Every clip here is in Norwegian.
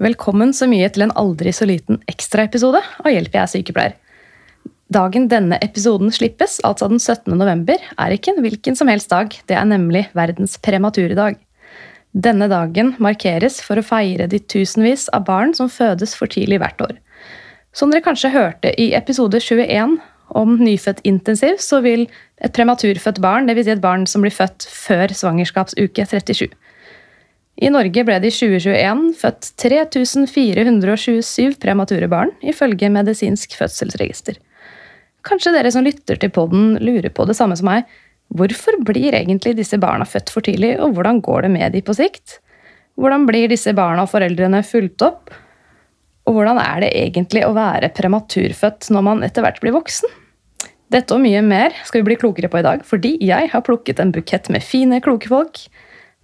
Velkommen så mye til en aldri så liten ekstraepisode av Hjelp, jeg er sykepleier. Dagen denne episoden slippes, altså den 17. november, er ikke en hvilken som helst dag. Det er nemlig verdens prematurdag. Denne dagen markeres for å feire de tusenvis av barn som fødes for tidlig hvert år. Som dere kanskje hørte i episode 21 om nyfødt intensiv, så vil et prematurfødt barn, dvs. Si et barn som blir født før svangerskapsuke 37. I Norge ble det i 2021 født 3427 premature barn, ifølge Medisinsk fødselsregister. Kanskje dere som lytter til podden lurer på det samme som meg. Hvorfor blir egentlig disse barna født for tidlig, og hvordan går det med de på sikt? Hvordan blir disse barna og foreldrene fulgt opp? Og hvordan er det egentlig å være prematurfødt når man etter hvert blir voksen? Dette og mye mer skal vi bli klokere på i dag, fordi jeg har plukket en bukett med fine, kloke folk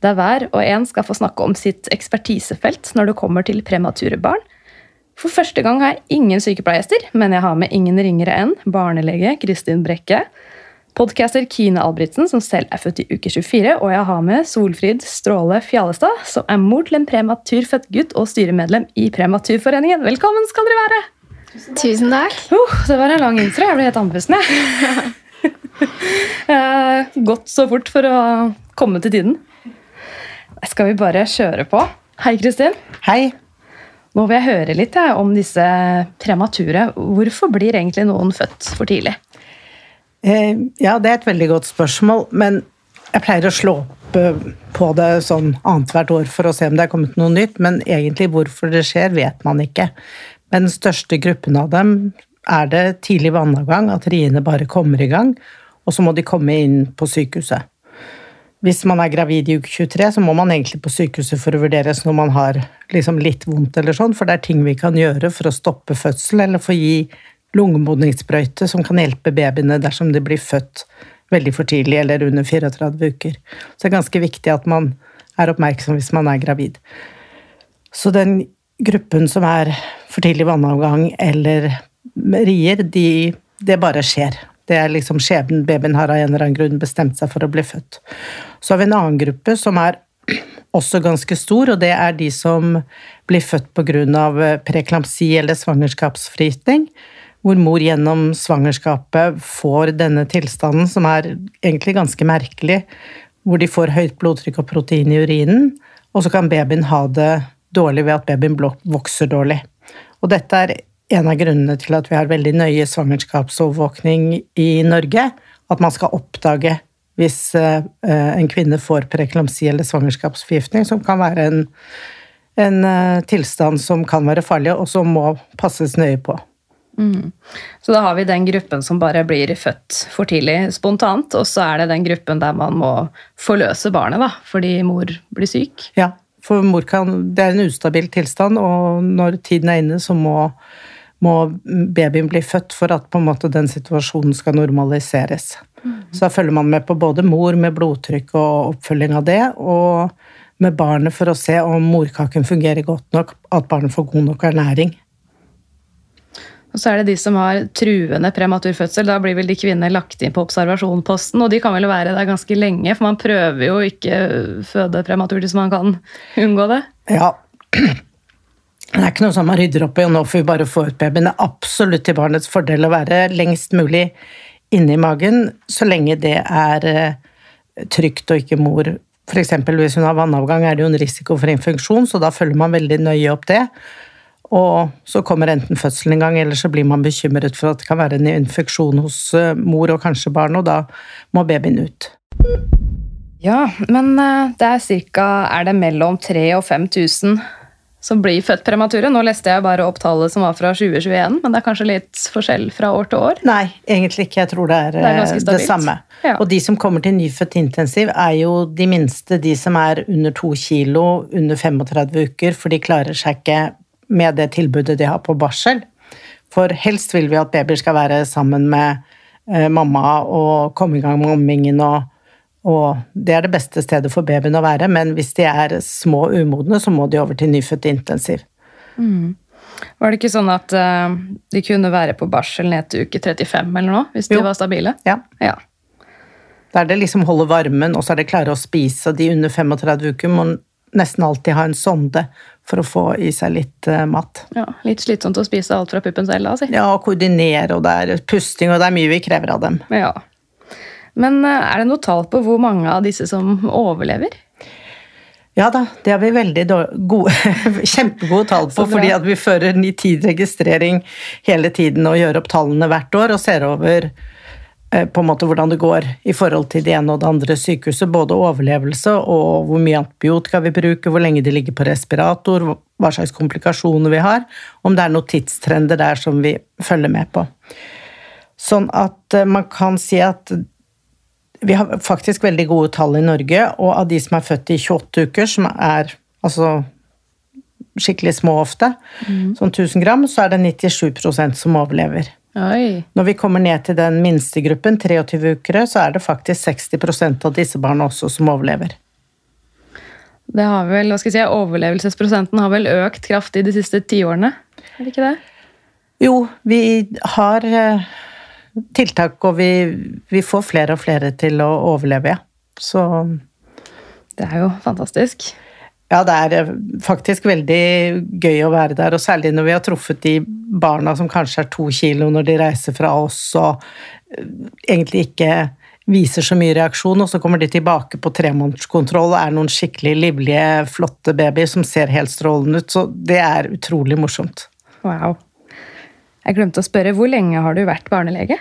der hver og en skal få snakke om sitt ekspertisefelt når det kommer til premature barn. For første gang har jeg ingen sykepleiergjester, men jeg har med ingen ringere enn barnelege Kristin Brekke, podcaster Kine Albrigtsen, som selv er født i uke 24, og jeg har med Solfrid Stråle Fjallestad, som er mor til en prematurfødt gutt og styremedlem i Prematurforeningen. Velkommen skal dere være! Tusen takk. Uh, det var en lang intro. Jeg ble helt andpusten. jeg. Gått så fort for å komme til tiden. Skal vi bare kjøre på? Hei, Kristin. Hei. Nå vil jeg høre litt jeg, om disse premature. Hvorfor blir egentlig noen født for tidlig? Eh, ja, det er et veldig godt spørsmål, men jeg pleier å slå opp eh, på det sånn annethvert år for å se om det er kommet noe nytt, men egentlig hvorfor det skjer, vet man ikke. Men den største gruppen av dem er det tidlig vannavgang, at riene bare kommer i gang, og så må de komme inn på sykehuset. Hvis man er gravid i uke 23, så må man egentlig på sykehuset for å vurderes når man har liksom litt vondt, eller sånn, for det er ting vi kan gjøre for å stoppe fødsel, eller for å gi lungemodningssprøyte som kan hjelpe babyene dersom de blir født veldig for tidlig eller under 34 uker. Så det er ganske viktig at man er oppmerksom hvis man er gravid. Så den gruppen som er for tidlig vannavgang eller rier, de, det bare skjer. Det er liksom skjebnen. Babyen har av en eller annen grunn bestemt seg for å bli født. Så har vi en annen gruppe som er også ganske stor, og det er de som blir født pga. preeklamsi eller svangerskapsfriting. Hvor mor gjennom svangerskapet får denne tilstanden, som er egentlig ganske merkelig. Hvor de får høyt blodtrykk og protein i urinen, og så kan babyen ha det dårlig ved at babyen vokser dårlig. Og dette er en av grunnene til at vi har veldig nøye svangerskapsovervåkning i Norge. At man skal oppdage hvis eh, en kvinne får preeklamsi eller svangerskapsforgiftning, som kan være en, en, eh, tilstand som kan være farlig, og som må passes nøye på. Mm. Så da har vi den gruppen som bare blir født for tidlig spontant, og så er det den gruppen der man må forløse barnet da, fordi mor blir syk? Ja, for mor kan, det er en ustabil tilstand, og når tiden er inne, så må må babyen bli født for at på en måte den situasjonen skal normaliseres. Mm. Så da følger man med på både mor med blodtrykk og oppfølging av det, og med barnet for å se om morkaken fungerer godt nok, at barnet får god nok ernæring. Og så er det de som har truende prematur fødsel. Da blir vel de kvinnene lagt inn på observasjonsposten, og de kan vel være der ganske lenge, for man prøver jo ikke føde prematurt hvis man kan unngå det? Ja, det er ikke noe som man rydder opp i, og nå får vi bare få ut babyen. Det er absolutt til barnets fordel å være lengst mulig inni magen, så lenge det er eh, trygt og ikke mor. F.eks. hvis hun har vannavgang, er det jo en risiko for infeksjon, så da følger man veldig nøye opp det. Og så kommer enten fødselen en gang, eller så blir man bekymret for at det kan være en infeksjon hos eh, mor og kanskje barn, og da må babyen ut. Ja, men eh, det er ca. er det mellom 3000 og 5000 som blir født premature. Nå leste jeg bare opp tallet som var fra 2021, men det er kanskje litt forskjell fra år til år? Nei, egentlig ikke. Jeg tror det er det, er eh, det samme. Ja. Og de som kommer til nyfødt intensiv, er jo de minste, de som er under to kilo, under 35 uker, for de klarer seg ikke med det tilbudet de har på barsel. For helst vil vi at babyer skal være sammen med eh, mamma og komme i gang med ammingen, og, og, det er det beste stedet for babyen å være. Men hvis de er små og umodne, så må de over til nyfødt intensiv. Mm. Var det ikke sånn at uh, de kunne være på barsel ned til uke 35 eller noe, hvis de var stabile? Ja. ja. er det liksom holde varmen, og så er det klare å spise. Og de under 35 uker må nesten alltid ha en sonde for å få i seg litt uh, mat. Ja, Litt slitsomt å spise alt fra puppen selv, da? si. Ja, og koordinere, og det er pusting, og det er mye vi krever av dem. Ja. Men uh, er det noe tall på hvor mange av disse som overlever? Ja da, det har vi veldig gode, kjempegode tall på, fordi at vi fører nitid-registrering hele tiden og gjør opp tallene hvert år og ser over Eh, på en måte hvordan det går i forhold til det ene og det andre sykehuset. Både overlevelse og hvor mye antibiotika vi bruker, hvor lenge de ligger på respirator, hva slags komplikasjoner vi har, om det er noen tidstrender der som vi følger med på. Sånn at eh, man kan si at vi har faktisk veldig gode tall i Norge, og av de som er født i 28 uker, som er altså skikkelig små ofte, mm. sånn 1000 gram, så er det 97% som overlever. Oi. Når vi kommer ned til den minste gruppen, 23 uker, så er det faktisk 60% av disse barna også som overlever. Det har vel, hva skal jeg si, Overlevelsesprosenten har vel økt kraftig de siste tiårene? Er det ikke det? Jo, vi har eh, tiltak, og vi, vi får flere og flere til å overleve, ja. Så Det er jo fantastisk. Ja, det er eh, faktisk veldig gøy å være der, og særlig når vi har truffet de barna som kanskje er to kilo når de reiser fra oss og eh, egentlig ikke viser så mye reaksjon, og så kommer de tilbake på tremånederskontroll og er noen skikkelig livlige, flotte babyer som ser helt strålende ut. Så det er utrolig morsomt. Wow. Jeg glemte å spørre, hvor lenge har du vært barnelege?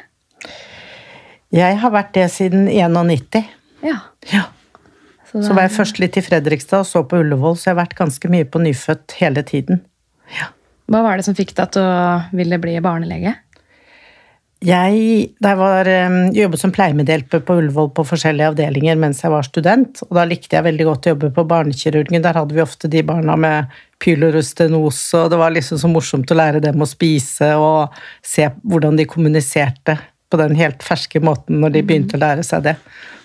Jeg har vært det siden 91. Ja. ja. Så, så var jeg først litt i Fredrikstad og så på Ullevål, så jeg har vært ganske mye på nyfødt hele tiden. Ja. Hva var det som fikk deg til å ville bli barnelege? Jeg, jeg var, jobbet som pleiemedhjelper på Ullevål på forskjellige avdelinger mens jeg var student. og Da likte jeg veldig godt å jobbe på barnekirurgen. Der hadde vi ofte de barna med pylorustenose, og det var liksom så morsomt å lære dem å spise og se hvordan de kommuniserte på den helt ferske måten når de begynte å lære seg det.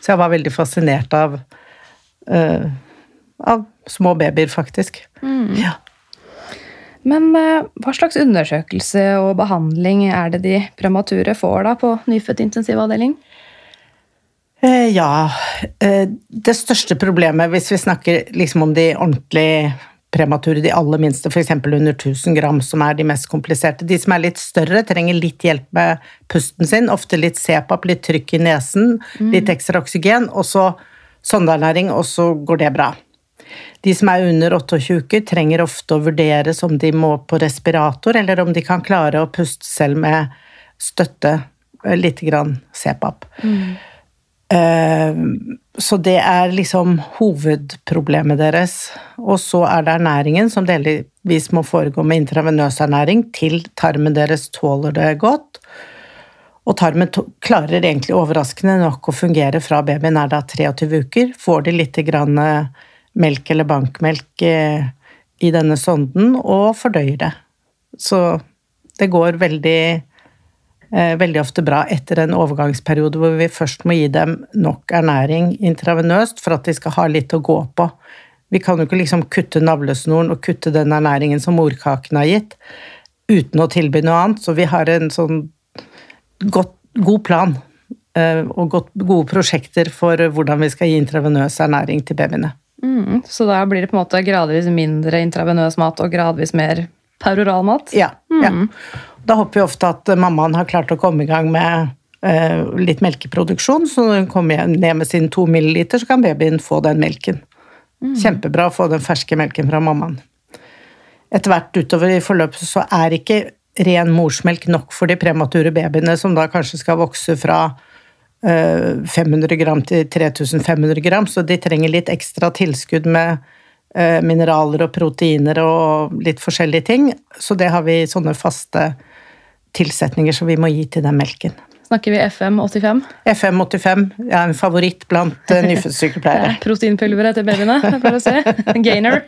Så jeg var veldig fascinert av uh, av små babyer, faktisk. Mm. Ja. Men uh, hva slags undersøkelse og behandling er det de premature får da på nyfødt intensivavdeling? Uh, ja, det største problemet, hvis vi snakker liksom om de ordentlig premature, de aller minste, f.eks. under 1000 gram, som er de mest kompliserte. De som er litt større, trenger litt hjelp med pusten sin, ofte litt CPAP, litt trykk i nesen, mm. litt ekstra oksygen, og så sondeernæring, og så går det bra. De som er under 28 uker, trenger ofte å vurderes om de må på respirator, eller om de kan klare å puste selv med støtte, eh, lite grann CPAP. Mm. Uh, så det er liksom hovedproblemet deres. Og så er det ernæringen, som delvis må foregå med intravenøs ernæring til tarmen deres tåler det godt. Og tarmen klarer egentlig overraskende nok å fungere fra babyen er da 23 uker. Får de litt grann eh, melk eller bankmelk eh, i denne sonden og fordøyer det. Så det går veldig, eh, veldig ofte bra etter en overgangsperiode hvor vi først må gi dem nok ernæring intravenøst for at de skal ha litt å gå på. Vi kan jo ikke liksom kutte navlesnoren og kutte den ernæringen som morkaken har gitt, uten å tilby noe annet. Så vi har en sånn godt, god plan eh, og gode prosjekter for hvordan vi skal gi intravenøs ernæring til babyene. Mm, så da blir det på en måte gradvis mindre intravenøs mat og gradvis mer peroral mat? Ja. Mm. ja. Da håper vi ofte at mammaen har klart å komme i gang med eh, litt melkeproduksjon, så når hun kommer ned med sine to milliliter, så kan babyen få den melken. Mm. Kjempebra å få den ferske melken fra mammaen. Etter hvert utover i forløpet så er ikke ren morsmelk nok for de premature babyene, som da kanskje skal vokse fra 500 eh, gram til 3500 gram, så de trenger litt ekstra tilskudd med eh, mineraler og proteiner og litt forskjellige ting. Så det har vi sånne faste tilsetninger som vi må gi til den melken. Snakker vi FM85? FM85 er en favoritt blant uh, nyfødtsykepleiere. Proteinpulveret til babyene, for å se. Gainer.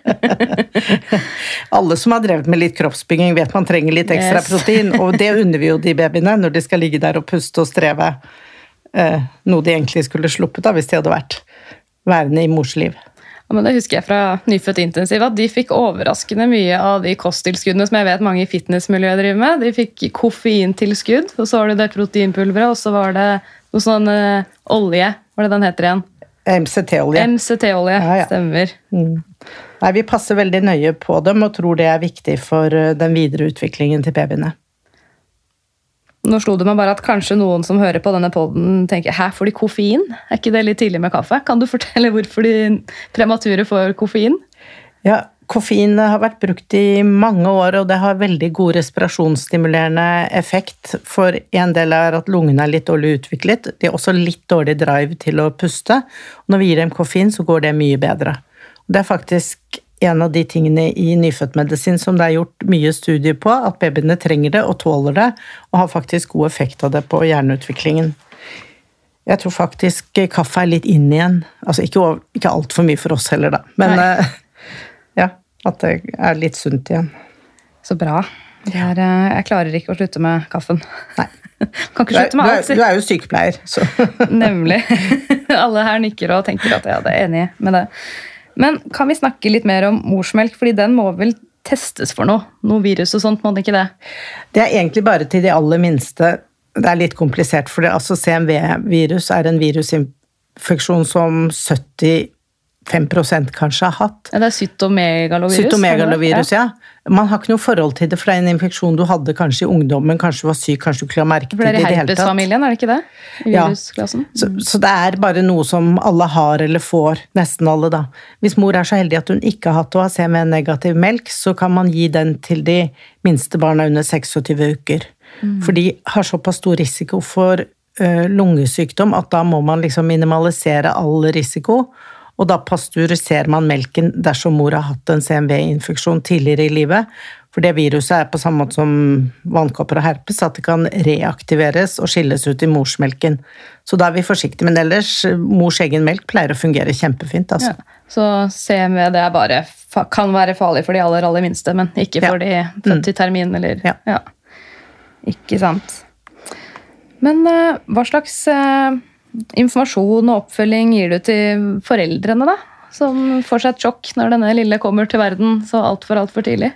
Alle som har drevet med litt kroppsbygging, vet man trenger litt ekstra yes. protein, og det unner vi jo de babyene når de skal ligge der og puste og streve. Uh, noe de egentlig skulle sluppet av hvis de hadde vært værende i mors liv. Ja, men det husker jeg fra Nyfødt intensiv, at de fikk overraskende mye av de kosttilskuddene som jeg vet mange i fitnessmiljøet driver med. De fikk koffeintilskudd, og så var det det proteinpulveret, og så var det noe sånn eh, olje. Hva er det den heter igjen? MCT-olje. MCT-olje, ja, ja. Stemmer. Mm. Nei, Vi passer veldig nøye på dem og tror det er viktig for eh, den videre utviklingen til babyene. Nå slo det meg bare at kanskje noen som hører på denne poden, tenker hæ, får de koffein? Er ikke det litt tidlig med kaffe? Kan du fortelle hvorfor de premature får koffein? Ja, Koffein har vært brukt i mange år, og det har veldig god respirasjonsstimulerende effekt. For en del er at lungene er litt dårlig utviklet. De har også litt dårlig drive til å puste. Og når vi gir dem koffein, så går det mye bedre. Det er faktisk en av de tingene i nyfødtmedisin som det er gjort mye studier på, at babyene trenger det og tåler det, og har faktisk god effekt av det på hjerneutviklingen. Jeg tror faktisk kaffe er litt inn igjen. Altså ikke, ikke altfor mye for oss heller, da. Men uh, ja, at det er litt sunt igjen. Så bra. Er, uh, jeg klarer ikke å slutte med kaffen. Nei. Kan ikke slutte med alt. Du er, du er jo sykepleier, så Nemlig. Alle her nikker og tenker at jeg er enig med det. Men kan vi snakke litt mer om morsmelk, fordi den må vel testes for noe? Noe virus og sånt, må det ikke det? Det er egentlig bare til de aller minste. Det er litt komplisert, for altså CMV-virus er en virusinfeksjon som 70 5% kanskje har hatt. Ja, det er cytomegalovirus? Cytomegalovirus, ja. Man har ikke noe forhold til det, for det er en infeksjon du hadde kanskje i ungdommen, kanskje du var syk, kanskje du ikke la merke til det i det hele tatt. Det er herpesfamilien, er det ikke det? Virusklassen. Ja. Så, så, det er bare noe som alle har eller får, nesten alle, da. Hvis mor er så heldig at hun ikke har hatt å ha CMV-negativ melk, så kan man gi den til de minste barna under 26 uker. Mm. For de har såpass stor risiko for ø, lungesykdom at da må man liksom minimalisere all risiko. Og da pasteuriserer man melken dersom mor har hatt en CMV-infeksjon tidligere i livet. For det viruset er på samme måte som vannkopper og herpes, at det kan reaktiveres og skilles ut i morsmelken. Så da er vi forsiktige. Men ellers, mors egen melk pleier å fungere kjempefint. Altså. Ja, så CMV det bare, kan være farlig for de aller, aller minste, men ikke for ja. de født i termin, eller ja. ja. Ikke sant. Men uh, hva slags uh, informasjon og oppfølging gir du til foreldrene, da? Som får seg et sjokk når denne lille kommer til verden så altfor, altfor tidlig?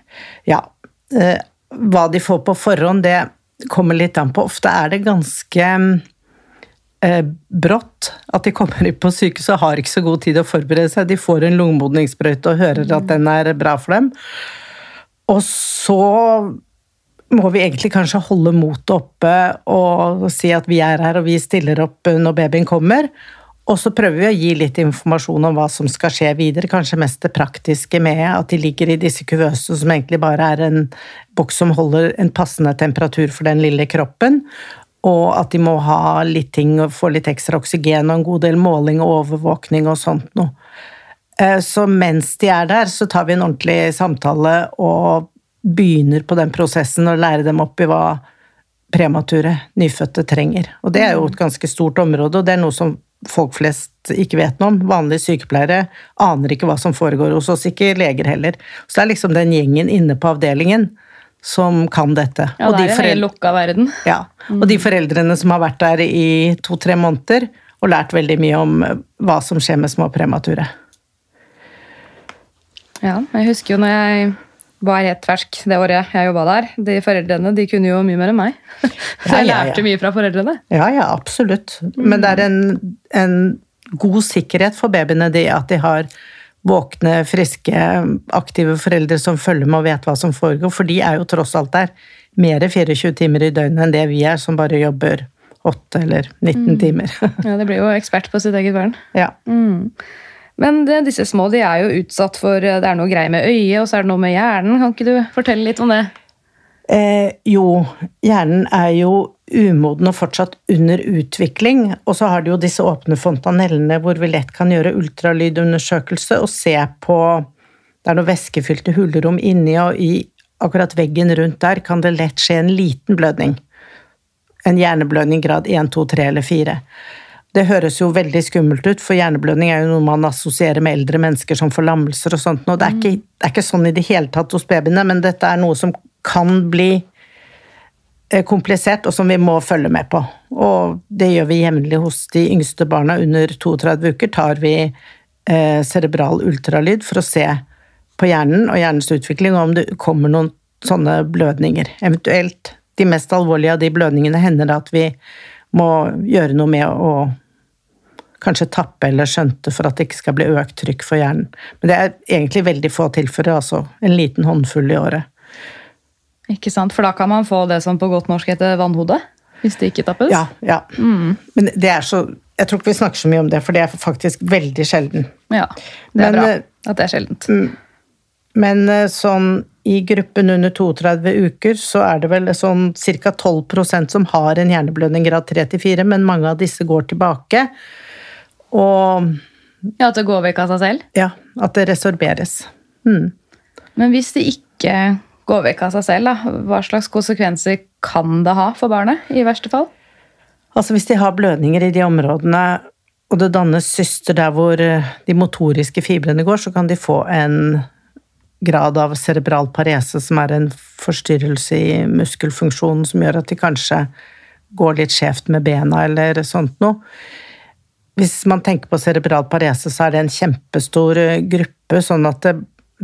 Ja. Eh, hva de får på forhånd, det kommer litt an på. Ofte er det ganske eh, brått at de kommer inn på sykehuset og har ikke så god tid å forberede seg. De får en lungemodningssprøyte og hører at den er bra for dem. Og så må vi egentlig kanskje holde motet oppe og si at vi er her og vi stiller opp når babyen kommer. Og så prøver vi å gi litt informasjon om hva som skal skje videre. Kanskje mest det praktiske med at de ligger i disse kuvøsene som egentlig bare er en boks som holder en passende temperatur for den lille kroppen. Og at de må ha litt ting og få litt ekstra oksygen og en god del måling og overvåkning og sånt noe. Eh, så mens de er der, så tar vi en ordentlig samtale og begynner på den prosessen og lærer dem opp i hva premature nyfødte trenger. Og det er jo et ganske stort område, og det er noe som folk flest ikke vet noe om. Vanlige sykepleiere aner ikke hva som foregår hos oss, ikke leger heller. Så det er liksom den gjengen inne på avdelingen som kan dette. Ja, det er en hel lukka verden. Ja, og de foreldrene som har vært der i to-tre måneder og lært veldig mye om hva som skjer med små premature. Ja, jeg husker jo når jeg var helt fersk det året jeg jobba der. De foreldrene de kunne jo mye mer enn meg. Så jeg lærte mye fra foreldrene. Ja, ja, absolutt. Men det er en, en god sikkerhet for babyene de, at de har våkne, friske, aktive foreldre som følger med og vet hva som foregår. For de er jo tross alt der mer 24 timer i døgnet enn det vi er, som bare jobber 8 eller 19 mm. timer. ja, det blir jo ekspert på sitt eget barn. Ja. Mm. Men det, disse små de er jo utsatt for Det er noe greier med øyet, og så er det noe med hjernen. Kan ikke du fortelle litt om det? Eh, jo, hjernen er jo umoden og fortsatt under utvikling. Og så har de jo disse åpne fontanellene hvor vi lett kan gjøre ultralydundersøkelse og se på Det er noen væskefylte hulrom inni, og i akkurat veggen rundt der kan det lett skje en liten blødning. en hjerneblødning grad 1, 2, 3 eller 4. Det høres jo veldig skummelt ut, for hjerneblødning er jo noe man assosierer med eldre mennesker som får lammelser og sånt. Og det er, ikke, det er ikke sånn i det hele tatt hos babyene, men dette er noe som kan bli eh, komplisert, og som vi må følge med på. Og det gjør vi jevnlig hos de yngste barna. Under 32 uker tar vi eh, cerebral ultralyd for å se på hjernen og hjernens utvikling, og om det kommer noen sånne blødninger. Eventuelt de mest alvorlige av de blødningene hender det at vi må gjøre noe med å kanskje tappe eller skjønte for at det ikke skal bli økt trykk for hjernen. Men det er egentlig veldig få tilfeller, altså en liten håndfull i året. Ikke sant, For da kan man få det som på godt norsk heter vannhode? Hvis det ikke tappes? Ja. ja. Mm. Men det er så Jeg tror ikke vi snakker så mye om det, for det er faktisk veldig sjelden. Ja, det er Men, bra eh, at det er sjeldent. Mm. Men eh, sånn i gruppen under 32 uker så er det vel sånn ca. 12% som har en hjerneblødning grad 3-4, men mange av disse går tilbake. Og Ja, At det går vekk av seg selv? Ja, at det resorberes. Mm. Men hvis det ikke går vekk av seg selv, da, hva slags konsekvenser kan det ha for barnet, i verste fall? Altså Hvis de har blødninger i de områdene, og det dannes syster der hvor de motoriske fibrene går, så kan de få en grad av cerebral parese, som er en forstyrrelse i muskelfunksjonen som gjør at de kanskje går litt skjevt med bena eller sånt noe. Hvis man tenker på cerebral parese, så er det en kjempestor eh, gruppe, sånn at det,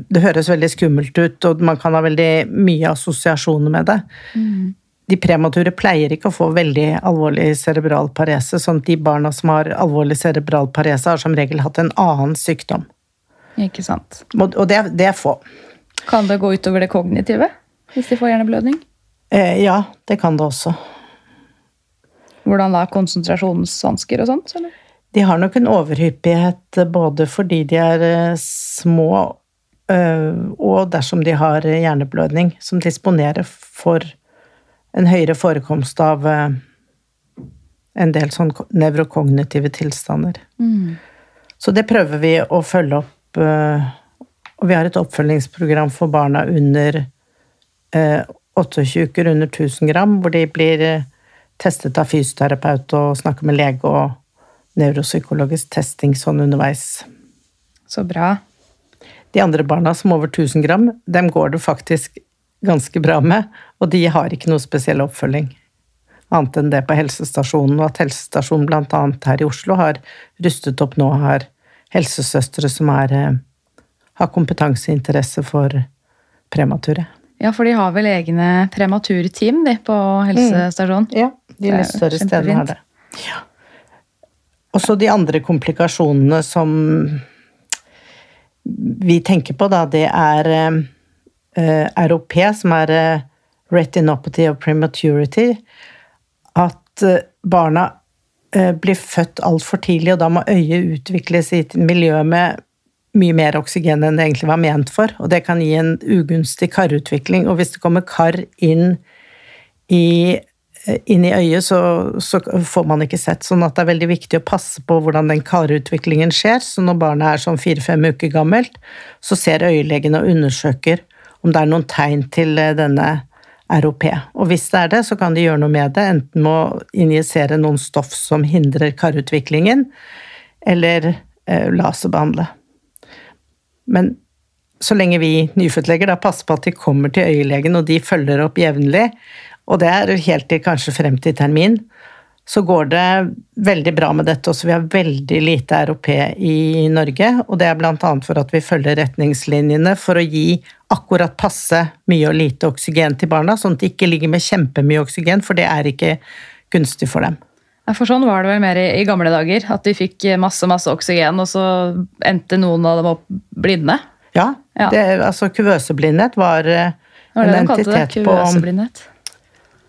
det høres veldig skummelt ut, og man kan ha veldig mye assosiasjoner med det. Mm. De premature pleier ikke å få veldig alvorlig cerebral parese, sånn at de barna som har alvorlig cerebral parese, har som regel hatt en annen sykdom. Ikke sant. Og det, det er få. Kan det gå utover det kognitive hvis de får hjerneblødning? Eh, ja, det kan det også. Hvordan da? Konsentrasjonsvansker og sånt? Eller? De har nok en overhyppighet både fordi de er eh, små eh, og dersom de har hjerneblødning, som disponerer for en høyere forekomst av eh, en del sånn nevrokognitive tilstander. Mm. Så det prøver vi å følge opp Eh, og vi har et oppfølgingsprogram for barna under 28 eh, uker, under 1000 gram, hvor de blir eh, testet av fysioterapeut og snakker med lege og nevropsykologisk testing sånn underveis. Så bra. De andre barna som er over 1000 gram, dem går det faktisk ganske bra med, og de har ikke noe spesiell oppfølging. Annet enn det på helsestasjonen, og at helsestasjonen bl.a. her i Oslo har rustet opp nå, har helsesøstre som er, eh, har kompetanseinteresse for premature. Ja, for de har vel egne prematurteam de, på helsestasjonen? Mm. Ja, de litt større stedene har det. Ja. Og så de andre komplikasjonene som vi tenker på, da, det er eh, ROP, som er eh, retinopathy of prematurity. At eh, barna Eh, blir født altfor tidlig, og da må øyet utvikles i et miljø med mye mer oksygen enn det egentlig var ment for, og det kan gi en ugunstig karutvikling. Og hvis det kommer kar inn i, inn i øyet, så, så, får man ikke sett. Sånn at det er veldig viktig å passe på hvordan den karutviklingen skjer. Så når barnet er sånn fire-fem uker gammelt, så ser øyelegen og undersøker om det er noen tegn til eh, denne ROP. Og hvis det er det, så kan de gjøre noe med det, enten med å injisere noen stoff som hindrer karutviklingen, eller eh, laserbehandle. Men så lenge vi nyfødtleger passer på at de kommer til øyelegen, og de følger opp jevnlig, og det er helt til kanskje frem til termin, så går det veldig bra med dette også. Vi har veldig lite ROP i Norge, og det er bl.a. for at vi følger retningslinjene for å gi akkurat passe mye og lite oksygen til barna, sånn at de ikke ligger med kjempemye oksygen, for det er ikke gunstig for dem. For sånn var det vel mer i, gamle dager, at de fikk masse masse oksygen, og så endte noen av dem opp blinde? Ja, ja. Det, altså kuvøseblindhet var, eh, var en entitet på Eh,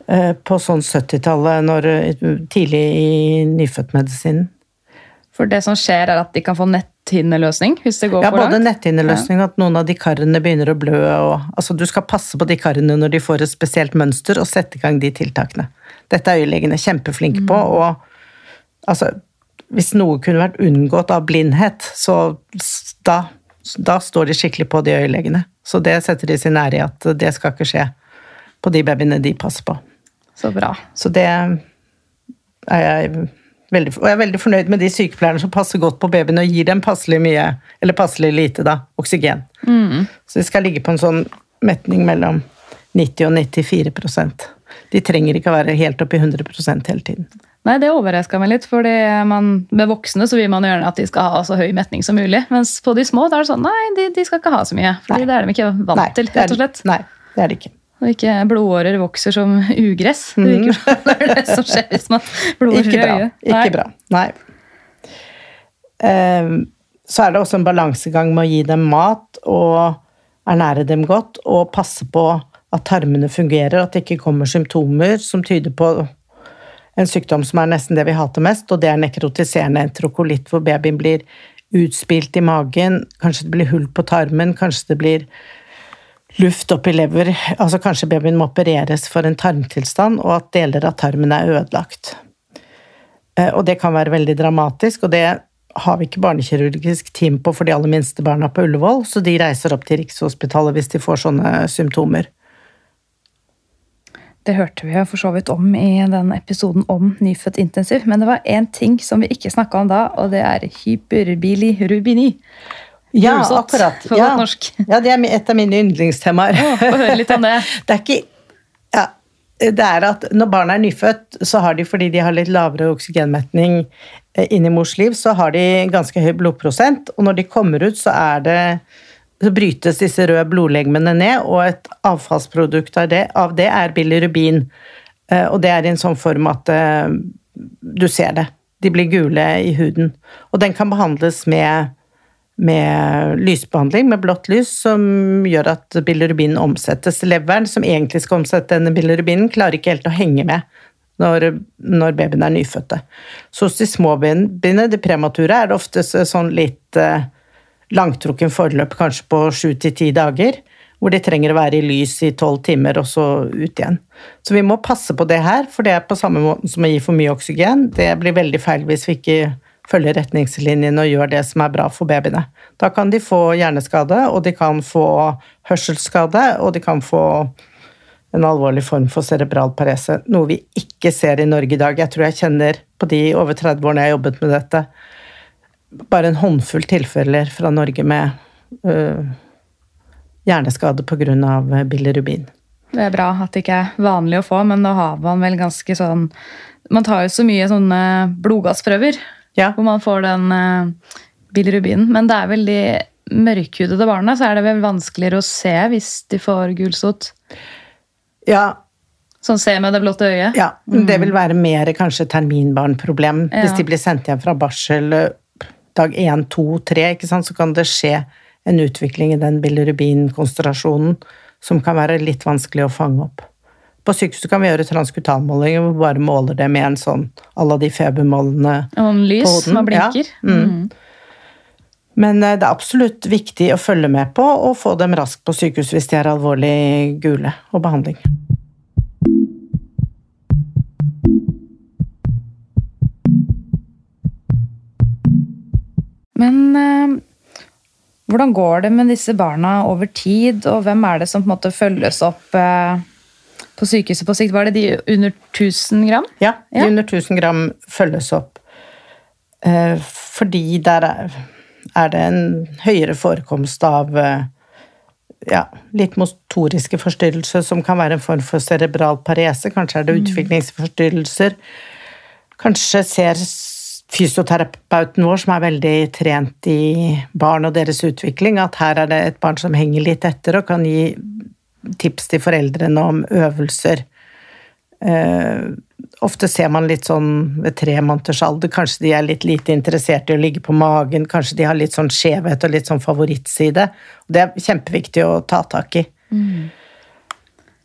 på sånn 70-tallet, tidlig i nyfødtmedisinen. For det som skjer, er at de kan få netthinneløsning? hvis det går ja, for langt? Ja, både netthinneløsning og at noen av de karene begynner å blø. Og, altså, du skal passe på de karene når de får et spesielt mønster, og sette i gang de tiltakene. Dette er øyelegene kjempeflinke på. Mm. og altså, Hvis noe kunne vært unngått av blindhet, så da, da står de skikkelig på, de øyelegene. Så det setter de sin ære i at det skal ikke skje på de babyene de passer på. Så bra. Så det er jeg veldig, og jeg er veldig fornøyd med de sykepleierne som passer godt på babyen og gir dem passelig mye, eller passelig lite, da, oksygen. Så de skal ligge på en sånn metning mellom 90 og 94% De trenger ikke å være helt oppe i 100% hele tiden. Nei, det overraska meg litt, for med voksne så vil man gjerne at de skal ha så høy metning som mulig. Mens på de små da er det sånn nei, de, de skal ikke ha så mye. For det er de ikke vant Nei, til, rett og slett. Nei, det er det ikke. Og ikke blodårer vokser som ugress. Det virker som det er det som skjer hvis man blodårer i øyet. Ikke bra. Nei. Ehm, Så er det også en balansegang med å gi dem mat og ernære dem godt, og passe på at tarmene fungerer, at det ikke kommer symptomer som tyder på en sykdom som er nesten det vi hater mest, og det er nekrotiserende entrokolitt, hvor babyen blir utspilt i magen, kanskje det blir hull på tarmen, kanskje det blir luft opp i lever, altså kanskje babyen må opereres for en tarmtilstand, og at deler av tarmen er ødelagt. Eh, Og det kan være veldig dramatisk, og det har vi ikke barnekirurgisk team på for de aller minste barna på Ullevål, så de reiser opp til Rikshospitalet hvis de får sånne symptomer. Det hørte vi jo for så vidt om i den episoden om nyfødt intensiv. Men det var én ting som vi ikke snakka om da, og det er hyperbilirubini. Ja, Julesott, akkurat. på ja. godt norsk. Ja, det er et av mine yndlingstemaer. Hør litt om det. Det er ikke ja, det er at når barna er nyfødt, så har de, fordi de har litt lavere oksygenmetning eh, inni mors liv, så har de ganske høy blodprosent, og når de kommer ut, så er det så brytes disse røde blodlegemene ned, og et avfallsprodukt av det, av det er bilirubin. Eh, Og det er i en sånn form at eh, du ser det. De blir gule i huden. Og den kan behandles med, med lysbehandling, med blått lys, som gjør at bilirubin omsettes. Leveren, som egentlig skal omsette denne bilirubinen, klarer ikke helt å henge med når, når babyen er nyfødte. Så hos de små babyene, de premature, er det oftest sånn litt eh, langtrukken forløp, kanskje på sju til ti dager, hvor de trenger å være i lys i tolv timer, og så ut igjen. Så vi må passe på det her, for det er på samme måte som å gi for mye oksygen. Det blir veldig feil hvis vi ikke følger retningslinjene og gjør det som er bra for babyene. Da kan de få hjerneskade, og de kan få hørselsskade, og de kan få en alvorlig form for cerebral parese, noe vi ikke ser i Norge i dag. Jeg tror jeg kjenner på de over 30 årene jeg har jobbet med dette, bare en håndfull tilfeller fra Norge med øh, hjerneskade pga. bilirubin. Det er bra at det ikke er vanlig å få, men da har man vel ganske sånn Man tar jo så mye sånne blodgassprøver Ja, hvor man får den uh, bilirubinen. Men det er vel de mørkhudede barna, så er det vel vanskeligere å se hvis de får gulsott. ja, Sånn se med det blotte øyet. ja det vil være mer kanskje terminbarnproblem. Ja. Hvis de blir sendt hjem fra barsel øh, dag 1, 2, 3, ikke sant, så kan det skje en utvikling i den bilirubinkonsentrasjonen som kan være litt vanskelig å fange opp. På sykehuset kan vi gjøre transkutanmålinger hvor vi bare måler det med en sånn alle de febermålene lys På hoden, som blinker. ja. Mm. Men eh, det er absolutt viktig å følge med på og få dem raskt på sykehus hvis de er alvorlig gule, og behandling. Men eh, hvordan går det med disse barna over tid, og hvem er det som på en måte følges opp eh, på sykehuset på sikt? Var det de under 1000 gram? Ja, de Ja. under 1000 gram følges opp. Eh, Fordi der er, er det en høyere forekomst av eh, ja, litt motoriske forstyrrelser, som kan være en form for cerebral parese. Kanskje er det utviklingsforstyrrelser. Kanskje ser fysioterapeuten vår, som er veldig trent i barn og deres utvikling, at her er det et barn som henger litt etter og kan gi tips til foreldrene om øvelser. Eh, ofte ser man litt sånn ved tre måneders alder, kanskje de er litt lite interessert i å ligge på magen, kanskje de har litt sånn skjevhet og litt sånn favorittside. Det er kjempeviktig å ta tak i.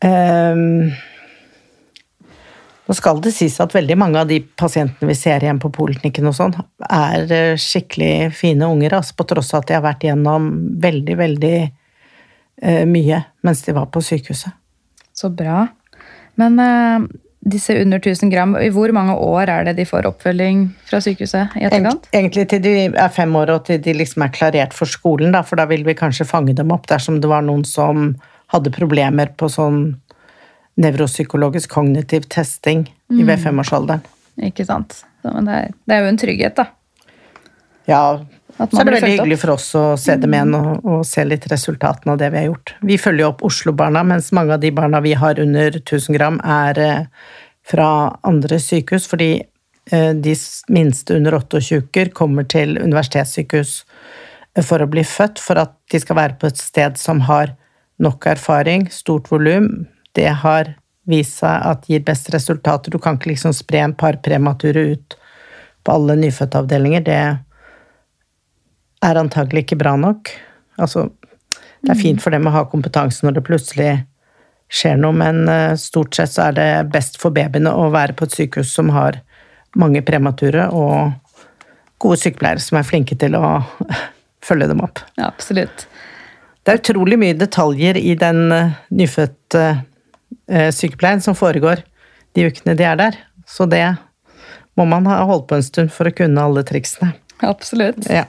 Eh, nå skal det sies at veldig mange av de pasientene vi ser igjen på poliklinikken sånn, er eh, skikkelig fine unger, altså på tross av at de har vært gjennom veldig, veldig mye mens de var på sykehuset. Så bra. Men eh, disse under 1000 gram, i hvor mange år er det de får oppfølging fra sykehuset i etterkant? Egentlig til de er fem år og til de liksom er klarert for skolen, da, for da vil vi kanskje fange dem opp dersom det var noen som hadde problemer på sånn nevropsykologisk kognitiv testing i ved femårsalderen. Ikke sant? Så, men det er, det er jo en trygghet, da. Ja, så man er det veldig hyggelig for oss å se dem igjen og, og se litt resultatene av det vi har gjort. Vi følger jo opp Oslo-barna, mens mange av de barna vi har under 1000 gram, er eh, fra andre sykehus, fordi eh, de minste under 28 uker kommer til universitetssykehus eh, for å bli født, for at de skal være på et sted som har nok erfaring, stort volum. Det har vist seg at gir best resultater. Du kan ikke liksom spre en par premature ut på alle nyfødtavdelinger. Det er antagelig ikke bra nok. Altså, det er fint for dem å ha kompetanse når det plutselig skjer noe, men eh, stort sett så er det best for babyene å være på et sykehus som har mange premature og gode sykepleiere som er flinke til å følge dem opp. Ja, absolutt. Det er utrolig mye detaljer i den eh, nyfødte eh, sykepleien som foregår de ukene de er der. Så det må man ha holdt på en stund for å kunne alle triksene. Absolutt. Ja.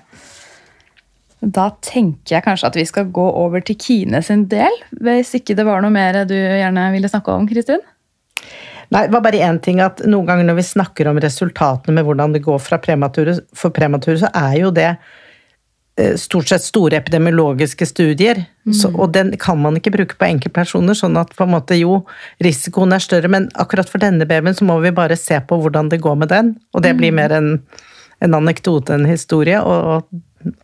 Da tenker jeg kanskje at vi skal gå over til Kine sin del. Hvis ikke det var noe mer du gjerne ville snakke om, Kristin? Nei, det var bare én ting at noen ganger når vi snakker om resultatene med hvordan det går fra premature, for premature, så er jo det eh, stort sett store epidemiologiske studier. Så, og den kan man ikke bruke på enkeltpersoner, sånn at på en måte jo, risikoen er større. Men akkurat for denne babyen så må vi bare se på hvordan det går med den. Og det blir mer en, en anekdote, en historie, og, og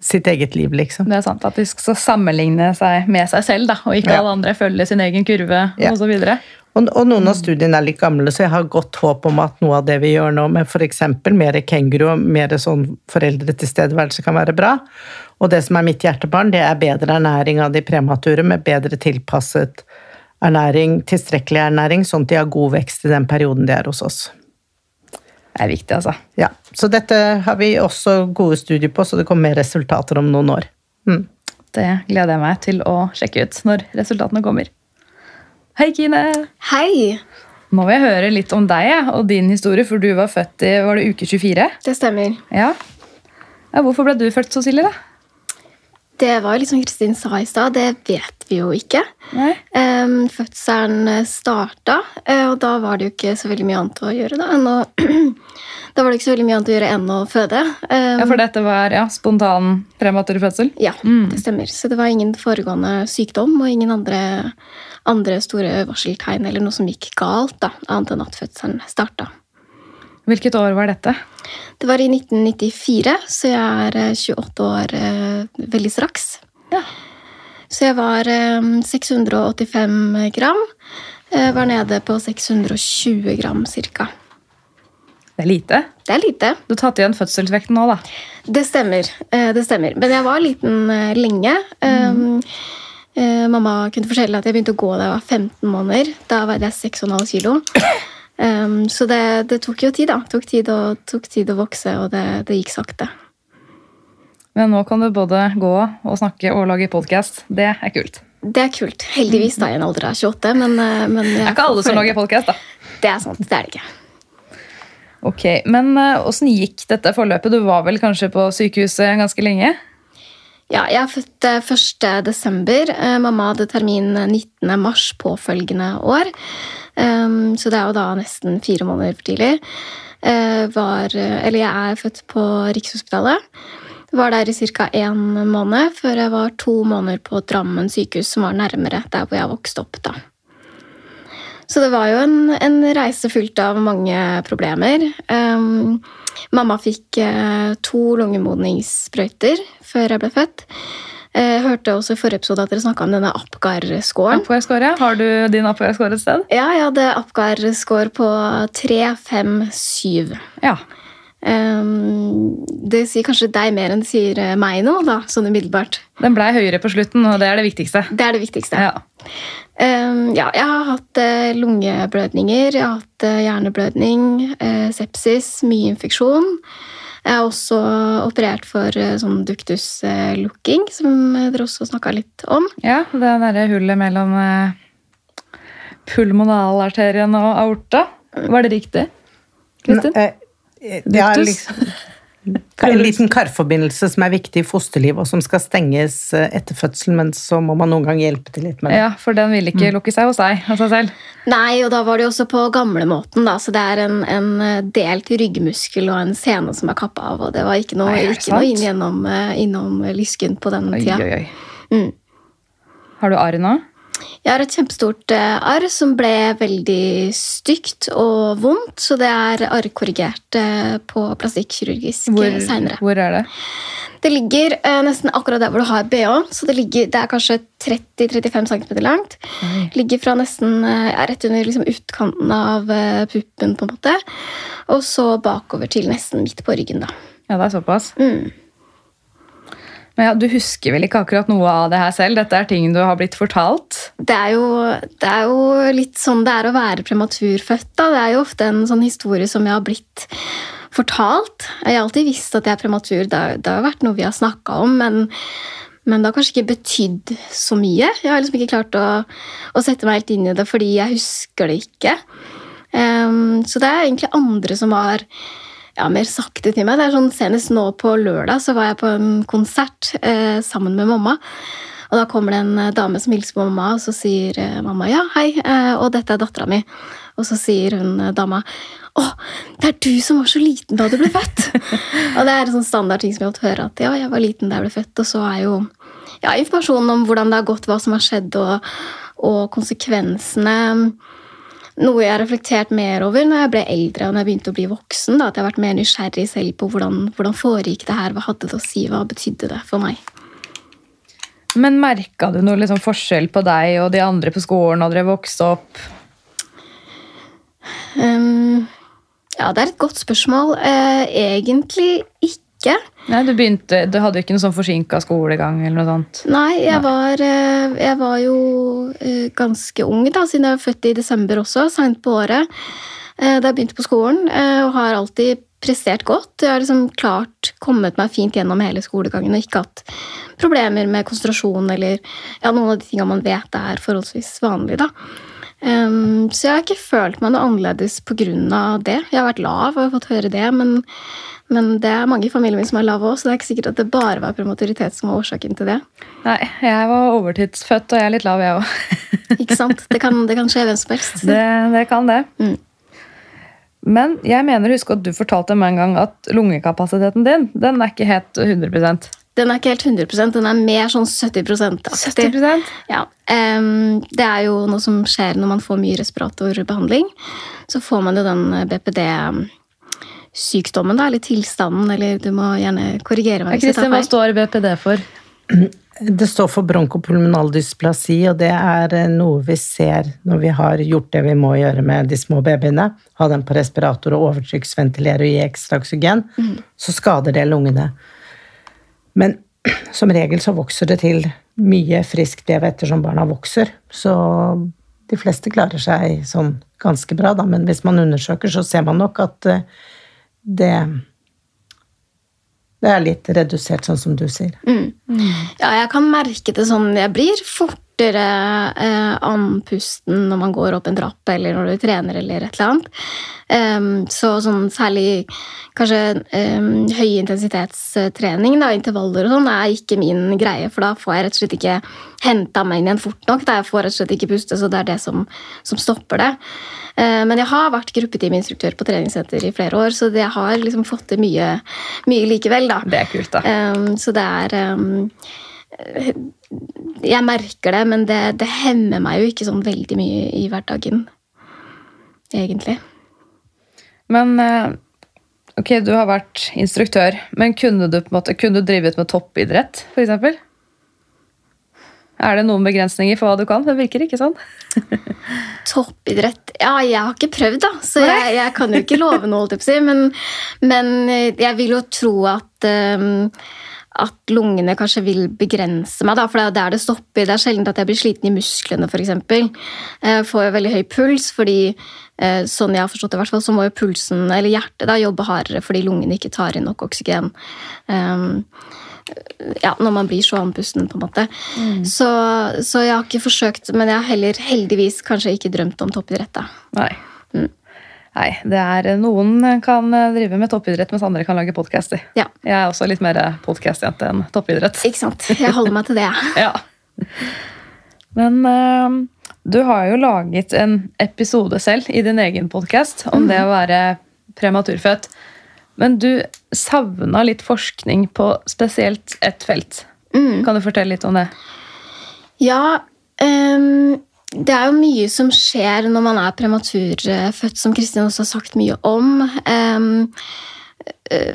sitt eget liv, liksom. Det er sant at de skal sammenligne seg med seg selv, da, og ikke Ja. alle andre følge sin egen kurve Ja. og så videre. Og, og noen av studiene er litt gamle, så jeg har godt håp om at noe av det vi gjør nå med f.eks. mer kenguru og mer sånn foreldretilstedeværelse kan være bra. Og det som er mitt hjertebarn, det er bedre ernæring av de premature med bedre tilpasset ernæring, tilstrekkelig ernæring, sånn at de har god vekst i den perioden de er hos oss. Er viktig, altså. Ja, Så dette har vi også gode studier på, så det kommer mer resultater om noen år. Mm. Det gleder jeg meg til å sjekke ut når resultatene kommer. Hei, Kine! Hei, Nå vil jeg høre litt om deg og din historie, for du var født i var det uke 24. det stemmer. Ja. ja. Hvorfor ble du født så tidlig, da? Det var jo litt som Kristin sa i stad, det vet vi jo ikke. Um, fødselen starta, eh, og da var det jo ikke så veldig mye annet å gjøre da, enn å Da var det ikke så veldig mye annet å gjøre enn å føde. Um, Ja, For dette var ja, spontan prematur fødsel? ja, det stemmer. Så det var ingen foregående sykdom og ingen andre, andre store varseltegn eller noe som gikk galt, da, annet enn at fødselen starta. Hvilket år var dette? Det var i 1994, så jeg er eh, 28 år eh, veldig straks. Ja. Så jeg var eh, 685 gram. eh, var nede på 620 gram cirka. Det er lite. Det er lite. Du har tatt igjen fødselsvekten nå, da. Det stemmer. eh, det stemmer. Men jeg var liten eh, lenge. Um, eh, mamma kunne fortelle at jeg begynte å gå da jeg var 15 måneder. Da veide jeg 6,5 kilo. Um, så det, det tok jo tid, da. Tok tid å, tok tid å vokse, og det, det gikk sakte. Men nå kan du både gå og snakke og lage podkast. Det er kult. Det er kult. Heldigvis da i en alder av 28, men, eh, men Det er ikke alle som lager podkast, da. Det er sant. Det er det ikke. Ok, Men eh, åssen gikk dette forløpet? Du var vel kanskje på sykehuset ganske lenge? Ja, jeg er født eh, 1. desember. Eh, Mamma hadde termin 19. mars påfølgende år. Um, så det er jo da nesten fire måneder for tidlig. Eh, Var, eh, eller jeg er født på Rikshospitalet. Var der i ca. én måned før jeg var to måneder på Drammen sykehus, som var nærmere der hvor jeg vokste opp. da. Så det var jo en, en reise fullt av mange problemer. Um, mamma fikk uh, to lungemodningssprøyter før jeg ble født. Jeg hørte også i forrige episode at dere snakka om denne Apgar-scoren. Apgar-score. Har du din Apgar-score et sted? Ja, jeg hadde Apgar-score på 3, 5, 7. Ja. Um, det sier kanskje deg mer enn det sier eh, meg nå, da, sånn umiddelbart. Den blei høyere på slutten, og det er det viktigste. Det er det viktigste. Ja. Um, ja, jeg har hatt eh, lungeblødninger, jeg har hatt eh, hjerneblødning, sepsis, mye infeksjon. Jeg har også operert for sånn duktuslukking, som dere også snakka litt om. ja, det derre hullet mellom pulmonalarterien og aorta. Var det riktig? Kristin? Ja, liksom, En liten karforbindelse som er viktig i fosterlivet, og som skal stenges eh, etter fødselen, men så må man noen gang hjelpe til litt med det. Ja, For den vil ikke lukke seg hos deg av seg selv? Nei, og da var det jo også på gamlemåten, da. Så det er en, en eh, delt ryggmuskel og en sene som er kappa av, og det var ikke noe, Nei, ikke noe inn gjennom, eh, innom lysken på den Oi, tida. oi, oi. Mm. Har du arr nå? Jeg har et kjempestort eh, arr som ble veldig stygt og vondt, så det er arrkorrigert eh, på plastikkirurgisk eh, senere. hvor er det? Det ligger nesten akkurat der hvor du har BH, så det, ligger, det er kanskje 30-35 cm langt. Oi. Ligger fra nesten rett under liksom, utkanten av puppen, på en måte. Og så bakover til nesten midt på ryggen, da. Ja, det er såpass. Mm. Men ja, Du husker vel ikke akkurat noe av det her selv? Dette er ting du har blitt fortalt? Det er, jo, det er jo litt sånn det er å være prematurfødt. Da. Det er jo ofte en sånn historie som jeg har blitt fortalt. Jeg har alltid visst at jeg er prematur. Det, det har vært noe vi har snakka om, men, men det har kanskje ikke betydd så mye. Jeg har liksom ikke klart å, å sette meg helt inn i det fordi jeg husker det ikke. Um, så det er egentlig andre som har ja, mer sakte til meg. Det er sånn, Senest nå på lørdag så var jeg på en konsert eh, sammen med mamma. Og da kommer det en eh, dame som hilser på mamma, og så sier eh, mamma ja, hei, eh, og dette er dattera mi. Og så sier hun dama å, det er du som var så liten da du ble født! og det er en sånn standard ting som jeg har fått høre, at ja, jeg var liten da jeg ble født. Og så er jo ja, informasjonen om hvordan det har gått, hva som har skjedd, og, og konsekvensene noe jeg har reflektert mer over når jeg ble eldre og når jeg begynte å bli voksen. Da, at jeg har vært mer nysgjerrig selv på hvordan, hvordan foregikk det her, hva hadde det å si, hva betydde det for meg. Men merka du noe liksom forskjell på deg og de andre på skolen da dere vokste opp? Um, ja, det er et godt spørsmål. Uh, egentlig ikke. Nei, Du begynte, du hadde ikke noe sånn forsinka skolegang? eller noe sånt? Nei, jeg var, eh, jeg var jo eh, ganske ung, da, siden jeg var født i desember også, seint på året. eh, Da jeg begynte på skolen, og har alltid prestert godt. Jeg har liksom klart kommet meg fint gjennom hele skolegangen og ikke hatt problemer med konsentrasjon eller ja, noen av de tingene man vet er forholdsvis vanlig. da. Ehm, så jeg har ikke følt meg noe annerledes pga. det. Jeg har vært lav og har fått høre det, men, men det er mange i familien min som er lave òg, så det er ikke sikkert at det bare var prematuritet som var årsaken til det. Nei, jeg var overtidsfødt, og jeg er litt lav, jeg òg. Ikke sant? Det kan, det kan skje hvem som helst. Det, det kan det. Mm. Men jeg mener husk at du fortalte meg en gang at lungekapasiteten din den er ikke helt 100 Den er ikke helt 100% den er mer sånn 70 aktig. 70% Ja, Um, Det er jo noe som skjer når man får mye respiratorbehandling. Så får man jo den BPD-sykdommen, da, eller tilstanden, eller du må gjerne korrigere meg hvis jeg Kristin, hva står BPD for? Det står for bronkopulmonal dysplasi, og det er eh, noe vi ser når vi har gjort det vi må gjøre med de små babyene. Ha dem på respirator og overtrykksventilere og gi ekstra oksygen. Så skader det lungene. Men som regel så vokser det til mye friskt vev ettersom barna vokser. Så de fleste klarer seg sånn ganske bra, da. Men hvis man undersøker, så ser man nok at eh, det det er litt redusert, sånn som du sier. Ja, jeg kan merke det sånn Jeg blir fortere eh, andpusten når man går opp en trapp eller når du trener eller et eller annet. Um, så sånn særlig kanskje um, høyintensitetstrening, da, intervaller og sånn, er ikke min greie, for da får jeg rett og slett ikke henta meg inn igjen fort nok. Da jeg får rett og slett ikke puste, så det er det som, som stopper det. Eh, men jeg har vært gruppeteaminstruktør på treningssenter i flere år, så jeg har liksom fått til mye, mye likevel, da. Det er kult, da. Um, så det er Jeg merker det, men det, det hemmer meg jo ikke sånn veldig mye i hverdagen. Egentlig. Men eh, ok, du har vært instruktør, men kunne du på en måte, kunne du drivet med toppidrett, eksempel? Er det noen begrensninger for hva du kan? Det virker ikke sånn. Toppidrett Ja, jeg har ikke prøvd, da, så jeg, jeg kan jo ikke love noe. Men, men eh, jeg vil jo tro at um, at lungene kanskje vil begrense meg, da, for det er der det stopper. Det er sjelden at jeg blir sliten i musklene, f.eks. Jeg får jo veldig høy puls, fordi eh, sånn jeg har forstått det, i hvert fall, så må jo pulsen, eller hjertet da, jobbe hardere fordi lungene ikke tar inn nok oksygen. Um, ja, når man blir så andpusten, på en måte. Så, så jeg har ikke forsøkt, men jeg har heller heldigvis kanskje ikke drømt om toppidrett. da. Nei. Mm. Nei, det er Noen kan drive med toppidrett, mens andre kan lage podcaster. Ja. Jeg er også litt mer podkastjente enn toppidrett. Ikke sant? Jeg holder meg til det. Ja. Men uh, du har jo laget en episode selv i din egen podkast om det å være prematurfødt. Men du savna litt forskning på spesielt ett felt. Kan du fortelle litt om det? Ja, ehm, det er jo mye som skjer når man er prematurfødt, som Kristin også har sagt mye om. Eh,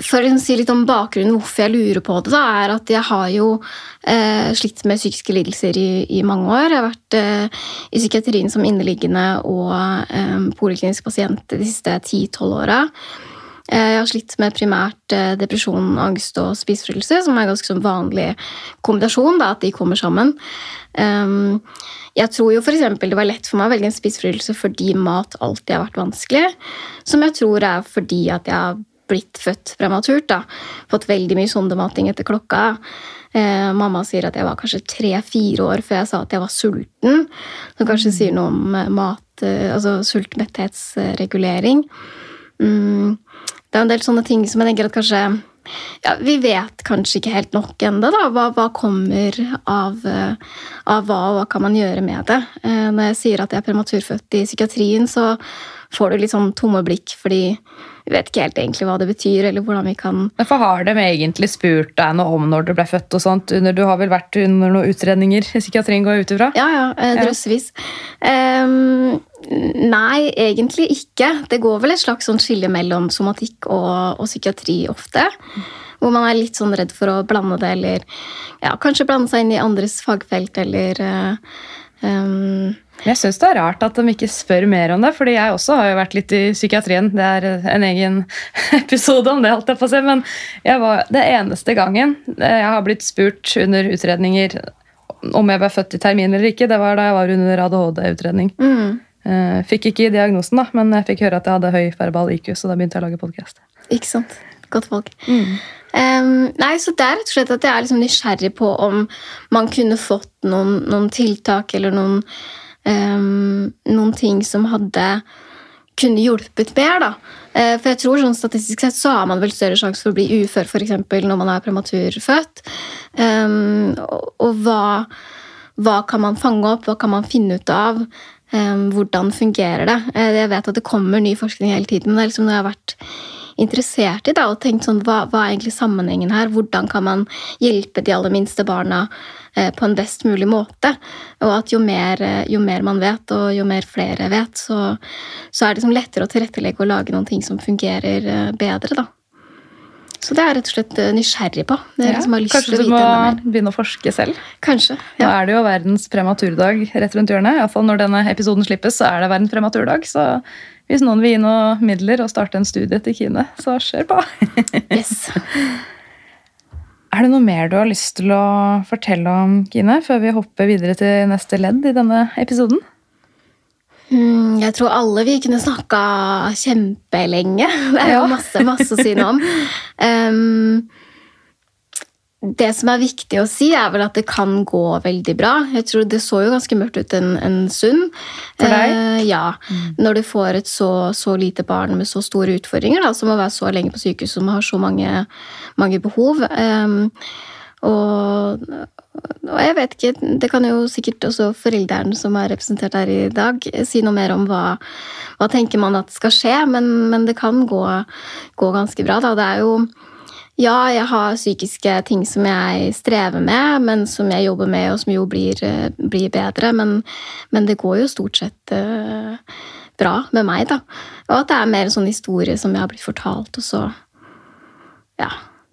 for å si litt om bakgrunnen hvorfor jeg lurer på det, da, er at jeg har jo eh, slitt med psykiske lidelser i, i, mange år. Jeg har vært eh, i psykiatrien som inneliggende og eh, poliklinisk pasient de siste 10-12 åra. Eh, jeg har slitt med primært eh, depresjon, angst og spiseforstyrrelse, som er en ganske sånn vanlig kombinasjon, da, at de kommer sammen. Um, jeg tror jo for det var lett for meg å velge en spiseforstyrrelse fordi mat alltid har vært vanskelig. Som jeg tror er fordi at jeg har blitt født prematurt. da. Fått veldig mye sondemating etter klokka. Eh, mamma sier at jeg var kanskje tre-fire år før jeg sa at jeg var sulten. Som kanskje sier noe om mat, altså sultmetthetsregulering. Mm det er en del sånne ting som jeg tenker at kanskje ja, Vi vet kanskje ikke helt nok ennå. Hva, hva kommer av, uh, av, hva, og hva kan man gjøre med det? Uh, når jeg sier at jeg er prematurfødt i psykiatrien, så får du litt sånn tomme blikk fordi vi vet ikke helt egentlig hva det betyr. eller hvordan vi kan... For Har de egentlig spurt deg noe om når du ble født? og sånt? Du har vel vært under noen utredninger i psykiatrien? går ut ifra? Ja, ja, eh, drøssevis. Ja. Um, Nei, egentlig ikke. Det går vel et slags sånn skille mellom somatikk og, og, psykiatri ofte. Hvor man er litt sånn redd for å blande det, eller ja, kanskje blande seg inn i andres fagfelt, eller uh, um... Jeg syns det er rart at de ikke spør mer om det, fordi jeg også har jo vært litt i psykiatrien. Det er en egen episode om det, holdt jeg på å si. Men jeg var det eneste gangen jeg har blitt spurt under utredninger om jeg ble født i termin eller ikke, det var da jeg var under ADHD-utredning. Mm. Uh, fikk ikke diagnosen, da, men jeg fikk høre at jeg hadde høy verbal IQ, så da begynte jeg å lage podkast. Ikke sant. Godt folk. Mm. Um, nei, så det er rett og slett at jeg er liksom nysgjerrig på om man kunne fått noen, noen tiltak eller noen, um, noen ting som hadde kunne hjulpet mer. da. Uh, for jeg tror sånn Statistisk sett så har man vel større sjanse for å bli ufør for eksempel, når man er prematurfødt. Um, og, hva, hva kan man fange opp, hva kan man finne ut av? Um, hvordan fungerer det? Uh, jeg vet at det kommer ny forskning hele tiden. men det er liksom når jeg har vært interessert i da, og tenkt sånn, hva, hva, er egentlig sammenhengen her? Hvordan kan man hjelpe de aller minste barna eh, på en best mulig måte? Og at jo mer, uh, jo mer man vet, og jo mer flere vet, så, så er det liksom lettere å tilrettelegge og lage noen ting som fungerer bedre. da. Så det er jeg rett og slett eh, nysgjerrig på. Ja, kanskje du må begynne å forske selv? Kanskje, ja. Nå er det jo verdens prematurdag rett rundt hjørnet. Iallfall når denne episoden slippes, så er det verdens prematurdag. Så hvis noen vil gi noen midler og starte en studie til Kine, så kjør på. yes. Er det noe mer du har lyst til å fortelle om, Kine, før vi hopper videre til neste ledd i denne episoden? Mm, jeg tror alle vi kunne snakka kjempelenge. Det er jo masse, masse å si noe om. Um, det som er viktig å si, er vel at det kan gå veldig bra. Jeg tror Det så jo ganske mørkt ut en, en stund. For deg? Uh, ja. Mm. Når du får et så, så, lite barn med så store utfordringer, da, som å være så lenge på sykehus, som har så mange, mange behov. Um, og, og jeg vet ikke, Det kan jo sikkert også foreldrene som er representert her i dag, si noe mer om hva, hva tenker man at skal skje, men, men det kan gå, gå, ganske bra. Da. Det er jo Ja, jeg har psykiske ting som jeg strever med, men som jeg jobber med, og som jo blir, blir bedre. Men, men, det går jo stort sett uh, bra med meg, da. Og at det er mer en sånn historie som jeg har blitt fortalt, og så Ja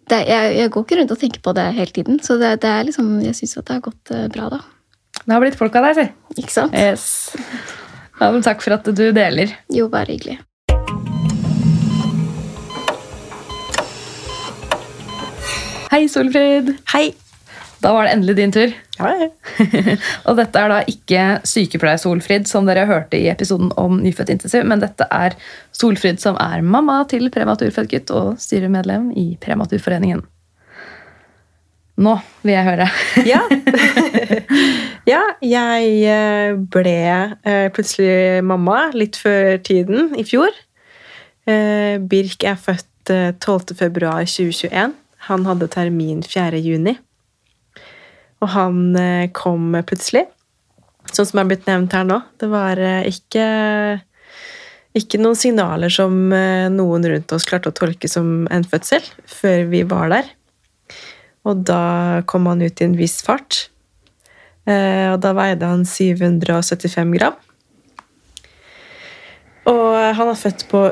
det, jeg, jeg, går ikke rundt og tenker på det hele tiden. Så det, det er liksom, jeg syns det har gått uh, bra, da. Det har blitt folk av deg, si. Ikke sant? Yes. Ja, men takk for at du deler. Jo, bare hyggelig. Hei, Solfrid. Hei. Da var det endelig din tur. Ja, ja. og dette er da ikke sykepleier-Solfrid, som dere hørte i episoden om nyfødt intensiv, men dette er Solfrid som er mamma til prematurfødt gutt og styremedlem i Prematurforeningen. Nå vil jeg høre. ja. ja, jeg eh, ble eh, plutselig mamma litt før tiden i fjor. Eh, Birk er født eh, 12. februar 2021. Han hadde termin 4. Og han eh, kom plutselig, sånn som er blitt nevnt her nå. Det var eh, ikke, ikke noen signaler som eh, noen rundt oss klarte å tolke som en fødsel, før vi var der. Og da kom han ut i en viss fart. Og da veide han 775 gram. Og han er født på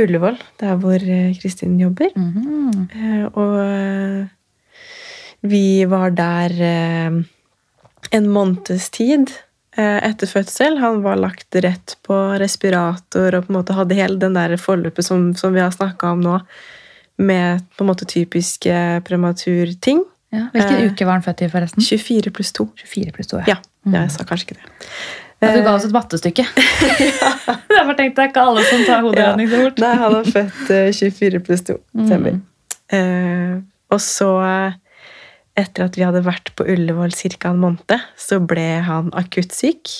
Ullevål, der hvor Kristin jobber. Eh, Og eh, vi var der eh, en måneds tid eh, etter fødsel. Han var lagt rett på respirator og på en måte hadde hele den der forløpet som, som vi har snakka om nå, med på en måte typiske prematurting. Ja. Hvilken Eh, uke var han født i, forresten? 24 pluss 2. 24 pluss 2, Ja, Ja, jeg sa kanskje ikke det. Ja, du ga oss et mattestykke. jeg bare tenkte det er ikke alle som tar hoderegning så fort. Nei, han er født eh, 24 pluss 2. Stemmer. Eh, og så, eh, etter at vi hadde vært på Ullevål ca. en måned, så ble han akutt syk.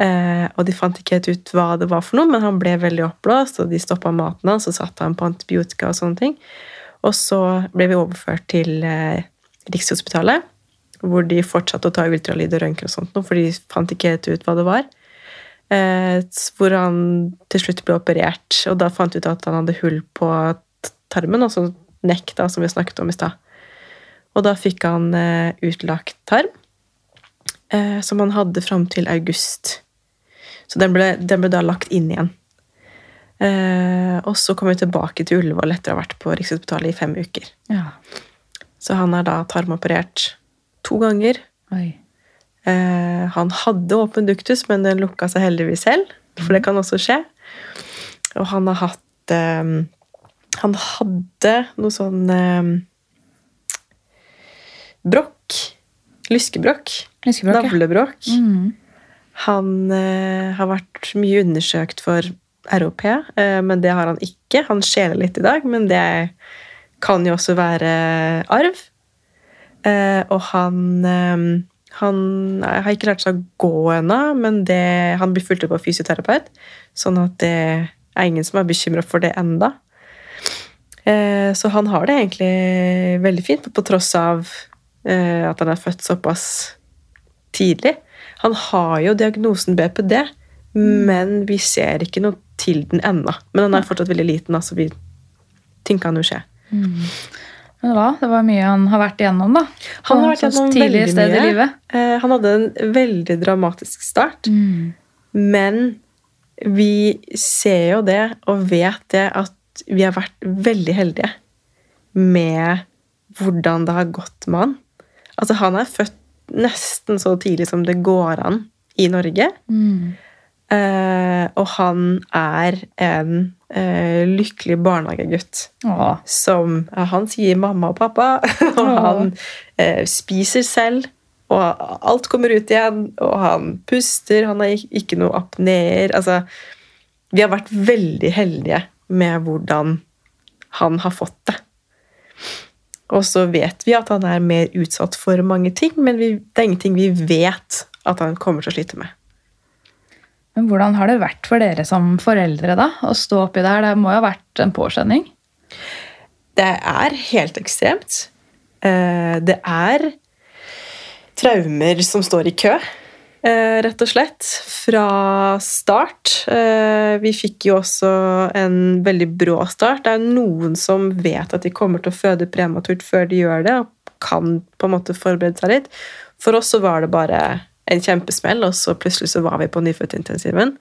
Eh, og de fant ikke helt ut hva det var for noe, men han ble veldig oppblåst, og de stoppa maten hans og satte han på antibiotika og sånne ting. Og så ble vi overført til eh, Rikshospitalet, hvor de fortsatte å ta ultralyd og røntgen og sånt, noe, for de fant ikke helt ut hva det var. Eh, hvor han til slutt ble operert, og da fant vi ut at han hadde hull på tarmen, altså nekk, da, som vi snakket om i stad. Og da fikk han eh, utlagt tarm, eh, som han hadde fram til august. Så den ble, den ble da lagt inn igjen. Eh, og så kom vi tilbake til Ullevål etter å ha vært på Rikshospitalet i fem uker. Ja. Så han er da tarmoperert to ganger. Oi. Eh, han hadde åpen duktus, men den lukka seg heldigvis selv. For det kan også skje. Og han har hatt eh, Han hadde noe sånn eh, brokk. Lyskebrokk. Lyskebrokk, ja. Mm. Han eh, har vært mye undersøkt for ROP, eh, men det har han ikke. Han skjeler litt i dag, men det kan jo også være arv. Eh, og han eh, Han har ikke lært seg å gå ennå, men det, han blir fulgt opp av fysioterapeut, sånn at det er ingen som er bekymra for det enda. Eh, så han har det egentlig veldig fint, på tross av at han er født såpass tidlig. Han har jo diagnosen BPD, men vi ser ikke noe til den ennå. Men han er fortsatt veldig liten, altså vi, ting kan jo skje. Men hva? Det var mye han har vært igjennom, da. Han har vært et sånt gjennom tidlig veldig sted i mye. livet. Eh, han hadde en veldig dramatisk start, men vi ser jo det og vet det at vi har vært veldig heldige med hvordan det har gått med han. Altså, han er født nesten så tidlig som det går an i Norge. Eh, og han er en eh, lykkelig barnehagegutt Åh. som eh, Han sier mamma og pappa, og Åh. han eh, spiser selv. Og alt kommer ut igjen, og han puster, han har ikke noe apneer. Altså, vi har vært veldig heldige med hvordan han har fått det. Og så vet vi at han er mer utsatt for mange ting, men vi, det er ingenting vi vet at han kommer til å slite med. Men hvordan har det vært for dere som foreldre da, å stå oppi der? Det må jo ha vært en påkjenning? Det er helt ekstremt. Eh, Det er traumer som står i kø, rett og slett. Fra start. Eh, Vi fikk jo også en veldig brå start. Det er noen som vet at de kommer til å føde prematurt før de gjør det, og kan på en måte forberede seg litt. For oss så var det bare en kjempesmell, og så plutselig så var vi på nyfødtintensiven.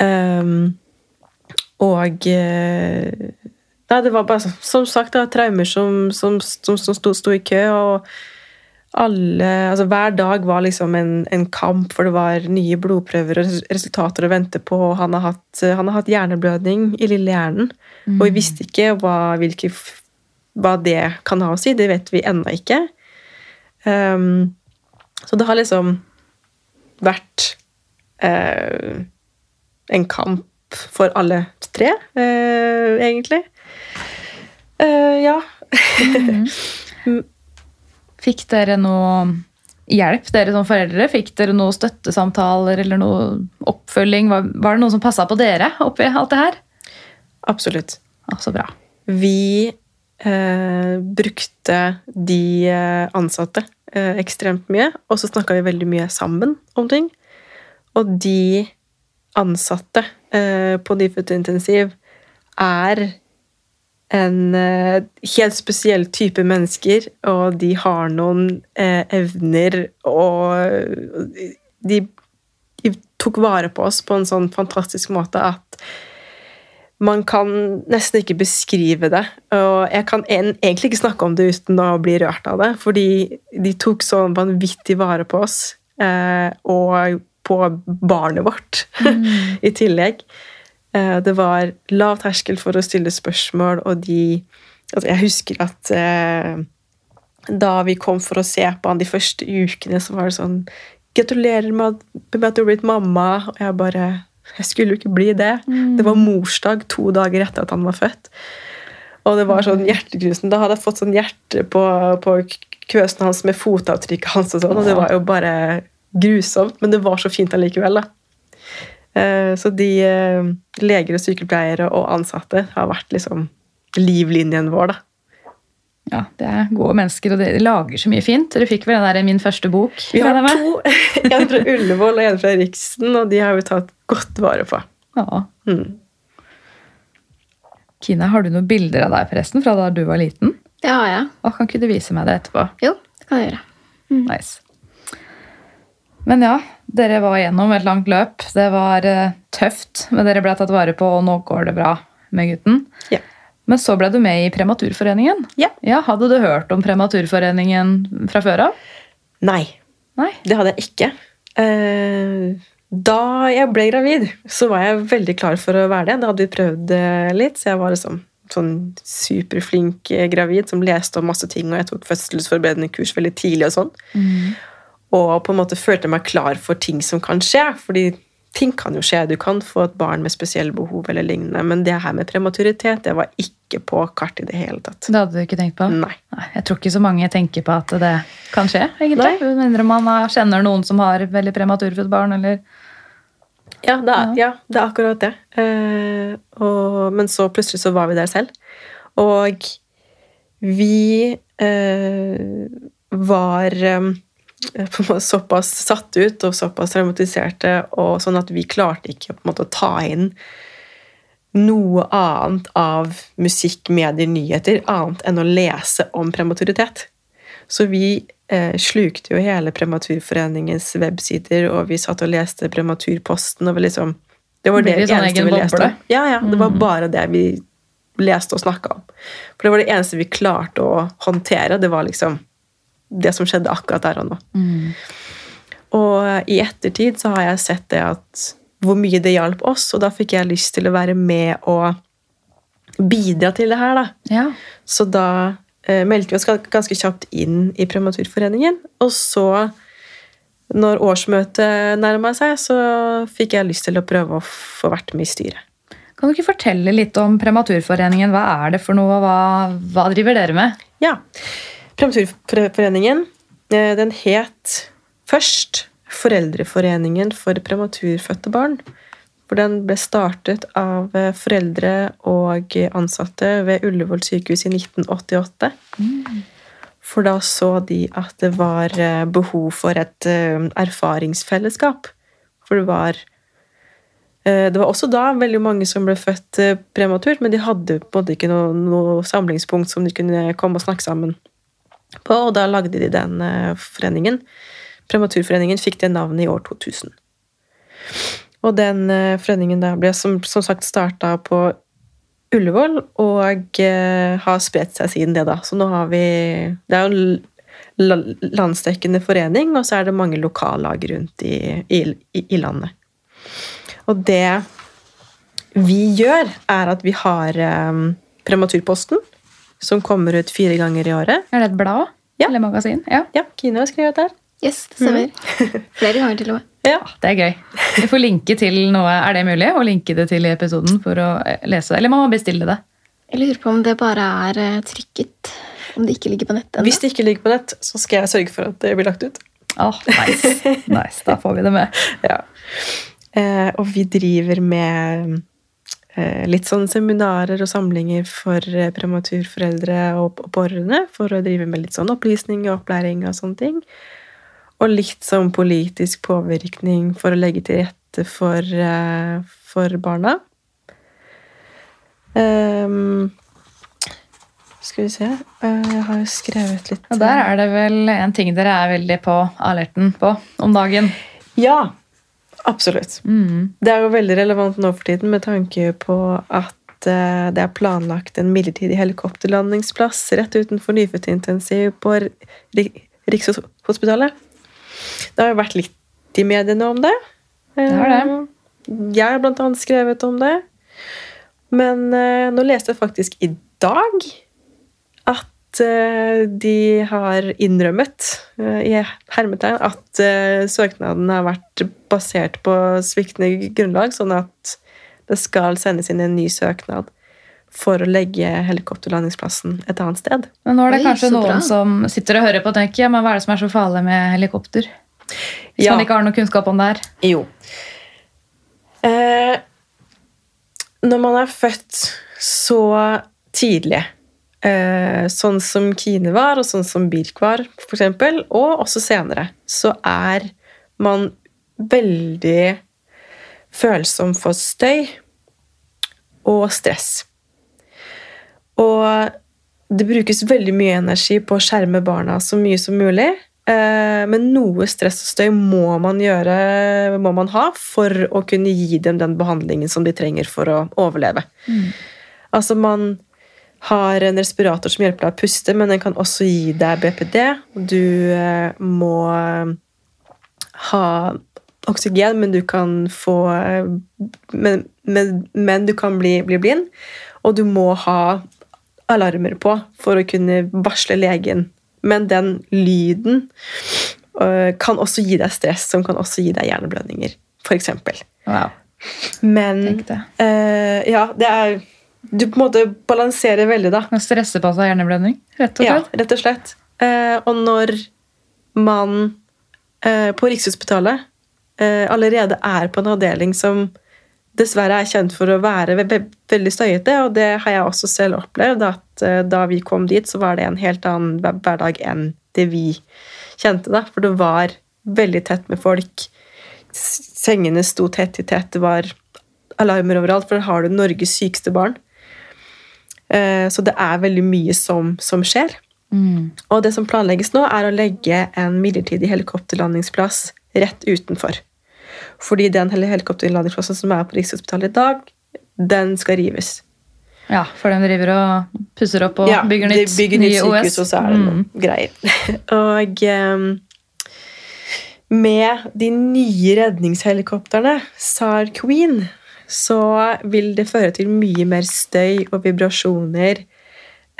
Um, og eh, Nei, det var bare som- som sagt det var traumer som, som, som, som sto, sto i kø, og alle Altså hver dag var liksom en, en kamp, for det var nye blodprøver og resultater å vente på, han har hatt, han har hatt hjerneblødning i lille hjernen, og vi visste ikke hva, hvilke, hva det kan ha å si. Det vet vi ennå ikke. Um, så det har liksom vært uh, en kamp for alle tre, uh, egentlig. Uh, ja. Fikk dere noe hjelp, dere som foreldre? Fikk dere noen støttesamtaler eller noe oppfølging? Var, var det noen som passa på dere oppi alt det her? Absolutt. Ja, så bra. Vi eh, brukte de eh, ansatte eh, ekstremt mye, og så snakka vi veldig mye sammen om ting. Og de ansatte eh, på Nyfødt intensiv er en eh, helt spesiell type mennesker, og de har noen eh, evner, og de, de tok vare på oss på en sånn fantastisk måte at man kan nesten ikke beskrive det. Og jeg kan en, egentlig ikke snakke om det uten å bli rørt av det, fordi de tok så vanvittig vare på oss, eh, og på barnet vårt i tillegg. Eh, det var lav terskel for å stille spørsmål, og de altså Jeg husker at eh, da vi kom for å se på han de første ukene, så var det sånn Gratulerer med med at du har blitt mamma. Og jeg bare Jeg skulle jo ikke bli det. Det var morsdag to dager etter at han var født. Og det var sånn hjertekrusen. Da hadde jeg fått sånn hjerte på, på kvøsen hans med fotavtrykket hans, og sånn, og det var jo bare grusomt, men det var så fint allikevel. da. Eh, Så de eh, leger og sykepleiere og ansatte har vært liksom livlinjen vår, da. Ja, Det er gode mennesker, og de lager så mye fint. Dere fikk vel den der Min første bok? Vi har to, en fra Ullevål og en fra Riksen, og de har vi tatt godt vare på. Ja. Mm. Kina, har du noen bilder av deg forresten fra da du var liten? Det har jeg. Og kan ikke du vise meg det etterpå? Jo, det kan jeg gjøre. Nice. Men ja, dere var gjennom et langt løp. Det var eh, tøft, men dere ble tatt vare på, og nå går det bra med gutten. Ja. Men så ble du med i Prematurforeningen. Ja. Hadde du hørt om Prematurforeningen fra før av? Nei, Nei. det hadde jeg ikke. Eh, Da jeg ble gravid, så var jeg veldig klar for å være det. Da hadde vi prøvd eh, litt, så jeg var liksom sånn superflink gravid som leste om masse ting, og jeg tok fødselsforberedende kurs veldig tidlig og sånn. Og på en måte følte meg klar for ting som kan skje, fordi ting kan jo skje. Du kan få et barn med spesielle behov eller lignende, men det her med prematuritet, det var ikke på kartet i det hele tatt. Det hadde du ikke tenkt på? Nei. Nei, Jeg tror ikke så mange tenker på at det kan skje, egentlig. Med mindre man kjenner noen som har veldig prematurfødt barn, eller Ja, det er, ja, det er akkurat det. Eh, og, men så plutselig så var vi der selv. Og vi eh, var eh, såpass satt ut og såpass traumatiserte, og sånn at vi klarte ikke på en måte, å ta inn noe annet av musikk, medier, nyheter, annet enn å lese om prematuritet. Så vi eh, slukte jo hele Prematurforeningens websider, og vi satt og leste Prematurposten. og vi liksom, Det var det, det sånn eneste vi leste om. Ja, ja, det var bare det vi leste og snakka om. For det var det eneste vi klarte å håndtere. Det var liksom det som skjedde akkurat der og nå. Og i ettertid så har jeg sett det at hvor mye det hjalp oss, og da fikk jeg lyst til å være med og bidra til det her, da. Ja. Så da eh, meldte vi oss ganske kjapt inn i Prematurforeningen. Og så, når årsmøtet nærma seg, så fikk jeg lyst til å prøve å få vært med i styret. Kan du ikke fortelle litt om Prematurforeningen? Hva er det for noe, og hva, hva driver dere med? Ja. Prematurforeningen, eh, den het først Foreldreforeningen for prematurfødte barn. For den ble startet av eh, foreldre og ansatte ved Ullevål sykehus i 1988. For da så de at det var eh, behov for et erfaringsfellesskap. For det var Det var også da veldig mange som ble født prematurt, men de hadde måte ikke noe, noe samlingspunkt som de kunne komme og snakke sammen på, og da lagde de den eh, foreningen. Prematurforeningen fikk det navnet i år 2000. Og den eh, foreningen der ble som, som sagt starta på Ullevål, og eh, har spredt seg siden det, da. Så nå har vi Det er jo en landsdekkende forening, og så er det mange lokallag rundt i, i, i, landet. Og det vi gjør, er at vi har Prematurposten, som kommer ut fire ganger i året. Er det et blad? Ja. Eller magasin? Ja. Ja, Kine har skrevet der. Yes, det stemmer. Flere ganger til og med. Ja. Det er gøy. Vi får linke til noe. Er det mulig å linke det til i episoden for å eh, lese det? Eller må man bestille det? Jeg lurer på om det bare er eh, trykket. Om det ikke ligger på nett ennå. Hvis det ikke ligger på nett, så skal jeg sørge for at det blir lagt ut. Åh, nice. nice. Da får vi det med. Ja. Eh, og vi driver med litt sånn seminarer og samlinger for eh, prematurforeldre og, pårørende, for å drive med litt sånn opplysning og opplæring og sånne ting. Og litt sånn politisk påvirkning for å legge til rette for, eh, for barna. Um, skal vi se eh, Jeg har jo skrevet litt Og der er det vel en ting dere er veldig på alerten på om dagen. Ja, absolutt. Mm. Det er jo veldig relevant nå for tiden med tanke på at eh, det er planlagt en midlertidig helikopterlandingsplass rett utenfor nyfødtintensiv på Rikshospitalet. Det har jo vært litt i mediene om det. Det har det. Eh, Jeg har blant annet skrevet om det. Men eh, nå leste jeg faktisk i dag at eh, de har innrømmet eh, i hermetegn at eh, søknaden har vært basert på sviktende grunnlag, sånn at det skal sendes inn en ny søknad for å legge helikopterlandingsplassen et annet sted. Men nå er det Oi, kanskje bra. noen som sitter og hører på og tenker ja, men hva er det som er så farlig med helikopter? Hvis Ja. man ikke har noe kunnskap om det her. Jo. Eh, når man er født så tidlig, eh, sånn som Kine var, og sånn som Birk var, eksempel, og også senere, så er man veldig følsom for støy og stress. Og det brukes veldig mye energi på å skjerme barna så mye som mulig. eh, Men noe stress og støy må man gjøre, må man ha for å kunne gi dem den behandlingen som de trenger for å overleve. Altså man har en respirator som hjelper deg å puste, men den kan også gi deg BPD. Du eh, må eh, ha oksygen, men du kan få eh, Men, men, men du kan bli, bli blind. Og du må ha alarmer på for å kunne varsle legen. Men den lyden kan også gi deg stress, som kan også gi deg hjerneblødninger, f.eks. Wow, Men tenk det. Uh, ja, det er Du på en måte balanserer veldig, da. Man stresser på seg hjerneblødning, rett og slett? Ja, rett og slett. Eh, og når man eh, på Rikshospitalet eh, allerede er på en avdeling som dessverre er kjent for å være ve ve veldig støyete, og det har jeg også selv opplevd, at da vi kom dit, så var det en helt annen hver- hverdag enn det vi kjente, da. For det var veldig tett med folk. Sengene sto tett i tett, det var alarmer overalt, for da har du Norges sykeste barn. Eh, Så det er veldig mye som, som skjer. Mm. Og det som planlegges nå, er å legge en midlertidig helikopterlandingsplass rett utenfor. Fordi den helikopterlandingsplassen som er på Rikshospitalet i dag, den skal rives. Ja, for de driver og pusser opp og Ja, bygger nytt. bygger nytt sykehus, OS. og så er det Mm. noen greier. og ehm, med de nye redningshelikoptrene, SAR Queen, så vil det føre til mye mer støy og vibrasjoner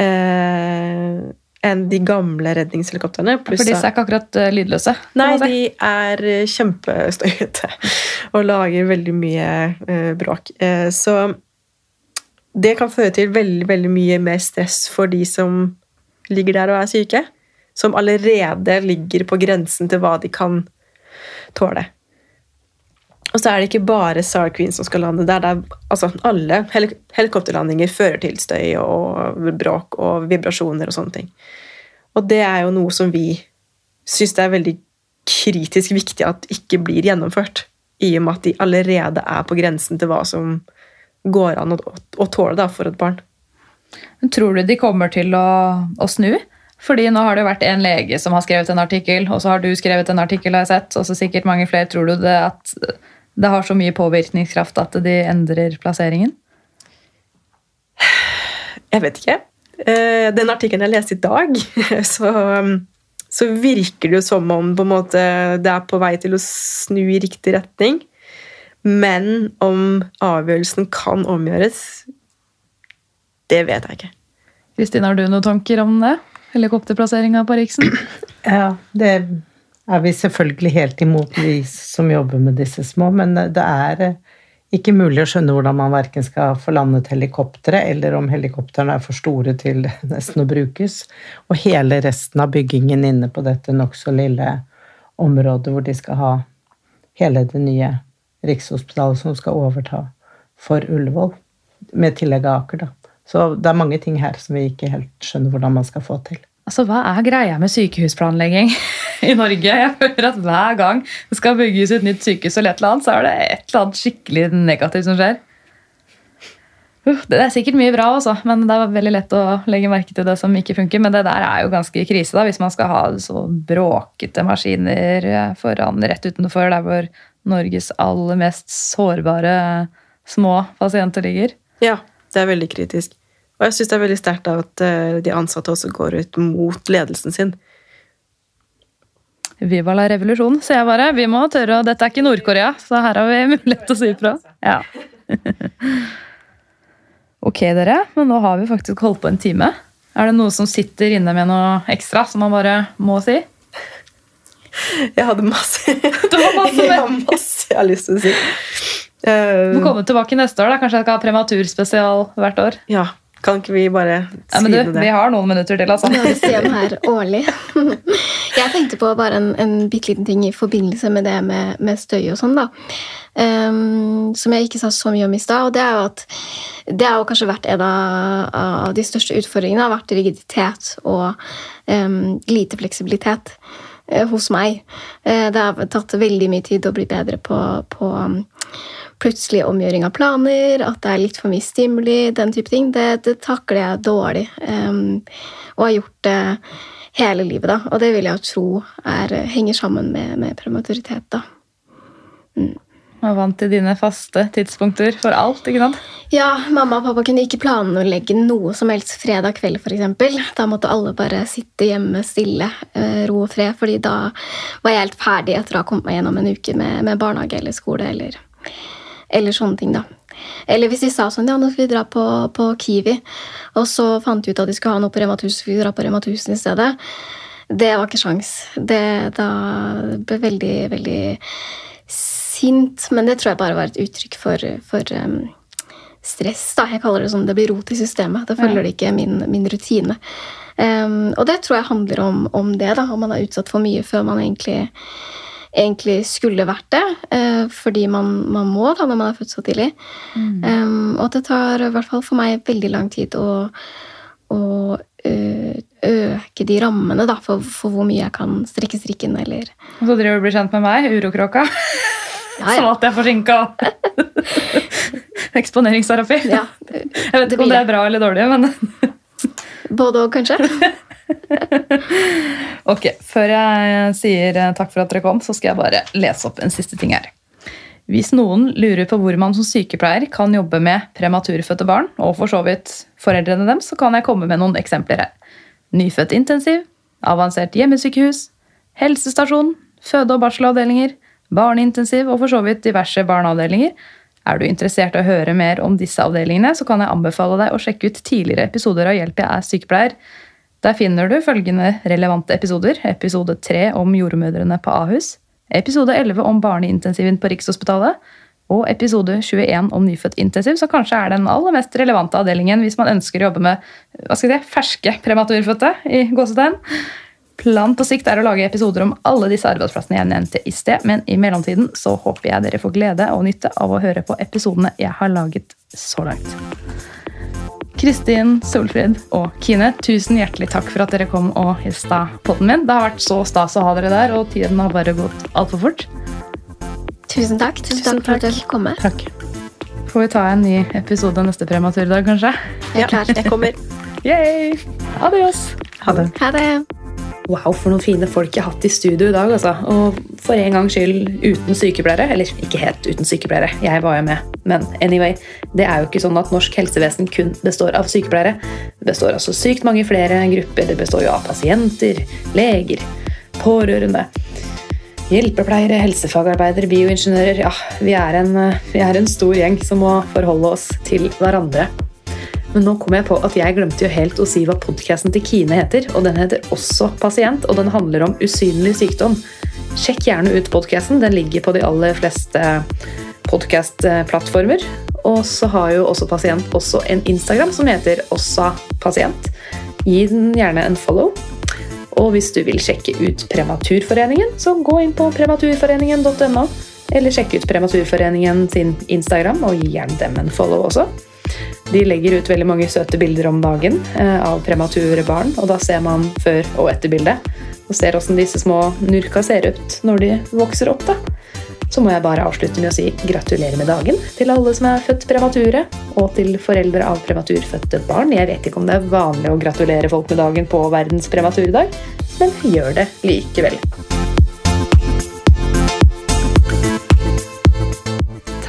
eh, enn de gamle redningshelikoptrene. For disse er ikke akkurat eh, lydløse. Nei, de er eh, kjempestøyete og lager veldig mye eh, bråk. Eh, så det kan føre til veldig, veldig mye mer stress for de som ligger der og er syke. Som allerede ligger på grensen til hva de kan tåle. Og så er det ikke bare SAR Queen som skal lande der. Er, altså, alle helik helikopterlandinger fører til støy og bråk og vibrasjoner og sånne ting. Og det er jo noe som vi syns det er veldig kritisk viktig at ikke blir gjennomført. I og med at de allerede er på grensen til hva som går an å, å tåle da, for et barn. Men Tror du de kommer til å, å snu? Fordi nå har det vært en lege som har skrevet en artikkel, og så har du skrevet en artikkel, har jeg sett, og så sikkert mange flere. Tror du det at det har så mye påvirkningskraft at de endrer plasseringen? Jeg vet ikke. Eh, Den artikkelen jeg leste i dag, så, så virker det jo som om på en måte, det er på vei til å snu i riktig retning. Men om avgjørelsen kan omgjøres, det vet jeg ikke. Kristin, har du noen tanker om det? Helikopterplasseringa på Riksen? Ja, det er vi selvfølgelig helt imot, vi som jobber med disse små. Men det er eh, ikke mulig å skjønne hvordan man verken skal få landet helikopteret, eller om helikoptrene er for store til nesten å brukes. Og hele resten av byggingen inne på dette nokså lille området hvor de skal ha hele det nye Rikshospitalet som skal overta for Ullevål, med tillegg av Aker, da. Så det er mange ting her som vi ikke helt skjønner hvordan man skal få til. Altså, Hva er greia med sykehusplanlegging i Norge? Jeg føler at Hver gang det skal bygges et nytt sykehus, eller et eller annet, så er det et eller annet skikkelig negativt som skjer. Det er sikkert mye bra, også, men det er veldig lett å legge merke til det som ikke funker. Men det der er jo ganske krise, da, hvis man skal ha så bråkete maskiner foran rett utenfor der hvor Norges aller mest sårbare små pasienter ligger. Ja, det er veldig kritisk. Og jeg syns det er veldig sterkt at eh, de ansatte også går ut mot ledelsen sin. Viva la revolusjon, sier jeg bare. Vi må tørre, og Dette er ikke Nord-Korea, så her har vi mulighet til å si ifra. Ja. ok, dere, men nå har vi faktisk holdt på en time. Er det noe som sitter inne med noe ekstra som man bare må si? Jeg hadde masse Du har masse, jeg har masse jeg har lyst til å si. Du må komme tilbake neste år. da. Kanskje jeg skal ha prematurspesial hvert år. Ja, kan ikke vi bare ja, men du, det? Vi har noen minutter til, altså. Vi Museum her årlig. Jeg tenkte på bare en, en bitte liten ting i forbindelse med det med, med støy og sånn, da. Um, som jeg ikke sa så mye om i stad. Og det er jo at det har kanskje vært en av, av de største utfordringene. har vært rigiditet og um, lite fleksibilitet uh, hos meg. Uh, det har tatt veldig mye tid å bli bedre på, på um, plutselig omgjøring av planer, at det er litt for mye stimuli, den type ting, det, det takler jeg dårlig. Um, og har gjort det hele livet, da. Og det vil jeg tro er, henger sammen med, med prematuritet, da. Mm. Man er vant til dine faste tidspunkter for alt, ikke sant? Ja, mamma og pappa kunne ikke planlegge noe som helst fredag kveld, f.eks. Da måtte alle bare sitte hjemme stille, eh, ro og fred, fordi da var jeg helt ferdig etter å ha kommet meg gjennom en uke med, med barnehage eller skole eller eller sånne ting, da. Eller hvis de sa sånn, ja, nå skal vi dra på, på Kiwi, og så fant de ut at de skulle ha noe på Rema 1000, så vi dra på Rema 1000 i stedet. Det var ikke sjans. Det da ble veldig, veldig sint. Men det tror jeg bare var et uttrykk for, for um, stress. da. Jeg kaller det sånn det blir rot i systemet. Da følger det ikke min, min rutine. Um, og det tror jeg handler om, om det, da, om man er utsatt for mye før man egentlig egentlig skulle vært det, eh, fordi man, man, må da når man er født så tidlig. Mm. Um, og det tar i hvert fall for meg veldig lang tid å, å øke de rammene da, for, for, hvor mye jeg kan strekke strikken. eller... Og så driver du og blir kjent med meg, urokråka. Ja, ja. Sånn at jeg er forsinka. Eksponeringsterapi. Ja, jeg vet ikke om det er bra eller dårlig, men Både og, kanskje. ok, Før jeg sier eh, takk for at dere kom, så skal jeg bare lese opp en siste ting her. Hvis noen lurer på hvor man som sykepleier kan jobbe med prematurfødte barn, og for så vidt foreldrene dem, så kan jeg komme med noen eksempler her. Nyfødt intensiv, avansert hjemmesykehus, helsestasjon, føde- og barselavdelinger, barneintensiv og for så vidt diverse barneavdelinger. Er du interessert i å høre mer om disse avdelingene, så kan jeg anbefale deg å sjekke ut tidligere episoder av Hjelp jeg er sykepleier, der finner du følgende relevante episoder. Episode 3 om jordmødrene på Ahus. Episode 11 om barneintensiven på Rikshospitalet. Og episode 21 om nyfødt intensiv, som kanskje er den aller mest relevante avdelingen hvis man ønsker å jobbe med hva skal jeg si, ferske prematurfødte. i gåsetegn. Planen på sikt er å lage episoder om alle disse arbeidsplassene jeg nevnte i sted, men i mellomtiden så håper jeg dere får glede og nytte av å høre på episodene jeg har laget så langt. Kristin, Solfrid og Kine, tusen hjertelig takk for at dere kom og gjesta podden min. Det har vært så stas å ha dere der, og tiden har bare gått altfor fort. Tusen takk. Tusen, takk for at jeg fikk komme. Takk. Får vi ta en ny episode neste prematurdag, kanskje? Jeg er klar. Jeg kommer. Yay! Adios. Ha det. Ha det. Wow, for noen fine folk jeg har hatt i studio i dag. Altså. Og for en gangs skyld uten sykepleiere. Eller ikke helt uten sykepleiere, jeg var jo med. Men anyway, det er jo ikke sånn at norsk helsevesen kun består av sykepleiere. Det består altså sykt mange flere grupper. Det består jo av pasienter, leger, pårørende. Hjelpepleiere, helsefagarbeidere, bioingeniører. Ja, vi er, en, vi er en stor gjeng som må forholde oss til hverandre. Men nå kom jeg på at jeg glemte jo helt å si hva podkasten til Kine heter. Og den heter også Pasient, og den handler om usynlig sykdom. Sjekk gjerne ut podkasten. Den ligger på de aller fleste podkastplattformer. Og så har jo også Pasient også en Instagram som heter Også Pasient. Gi den gjerne en follow. Og hvis du vil sjekke ut Prematurforeningen, så gå inn på prematurforeningen.no. Eller sjekk ut Prematurforeningen sin Instagram, og gi gjerne dem en follow også. De legger ut veldig mange søte bilder om dagen eh, av premature barn, og da ser man før- og etterbildet. Og ser åssen disse små nurka ser ut når de vokser opp. da. Så må jeg bare avslutte med å si gratulerer med dagen til alle som er født premature, og til foreldre av prematurfødte barn. Jeg vet ikke om det er vanlig å gratulere folk med dagen på verdens prematurdag, men gjør det likevel.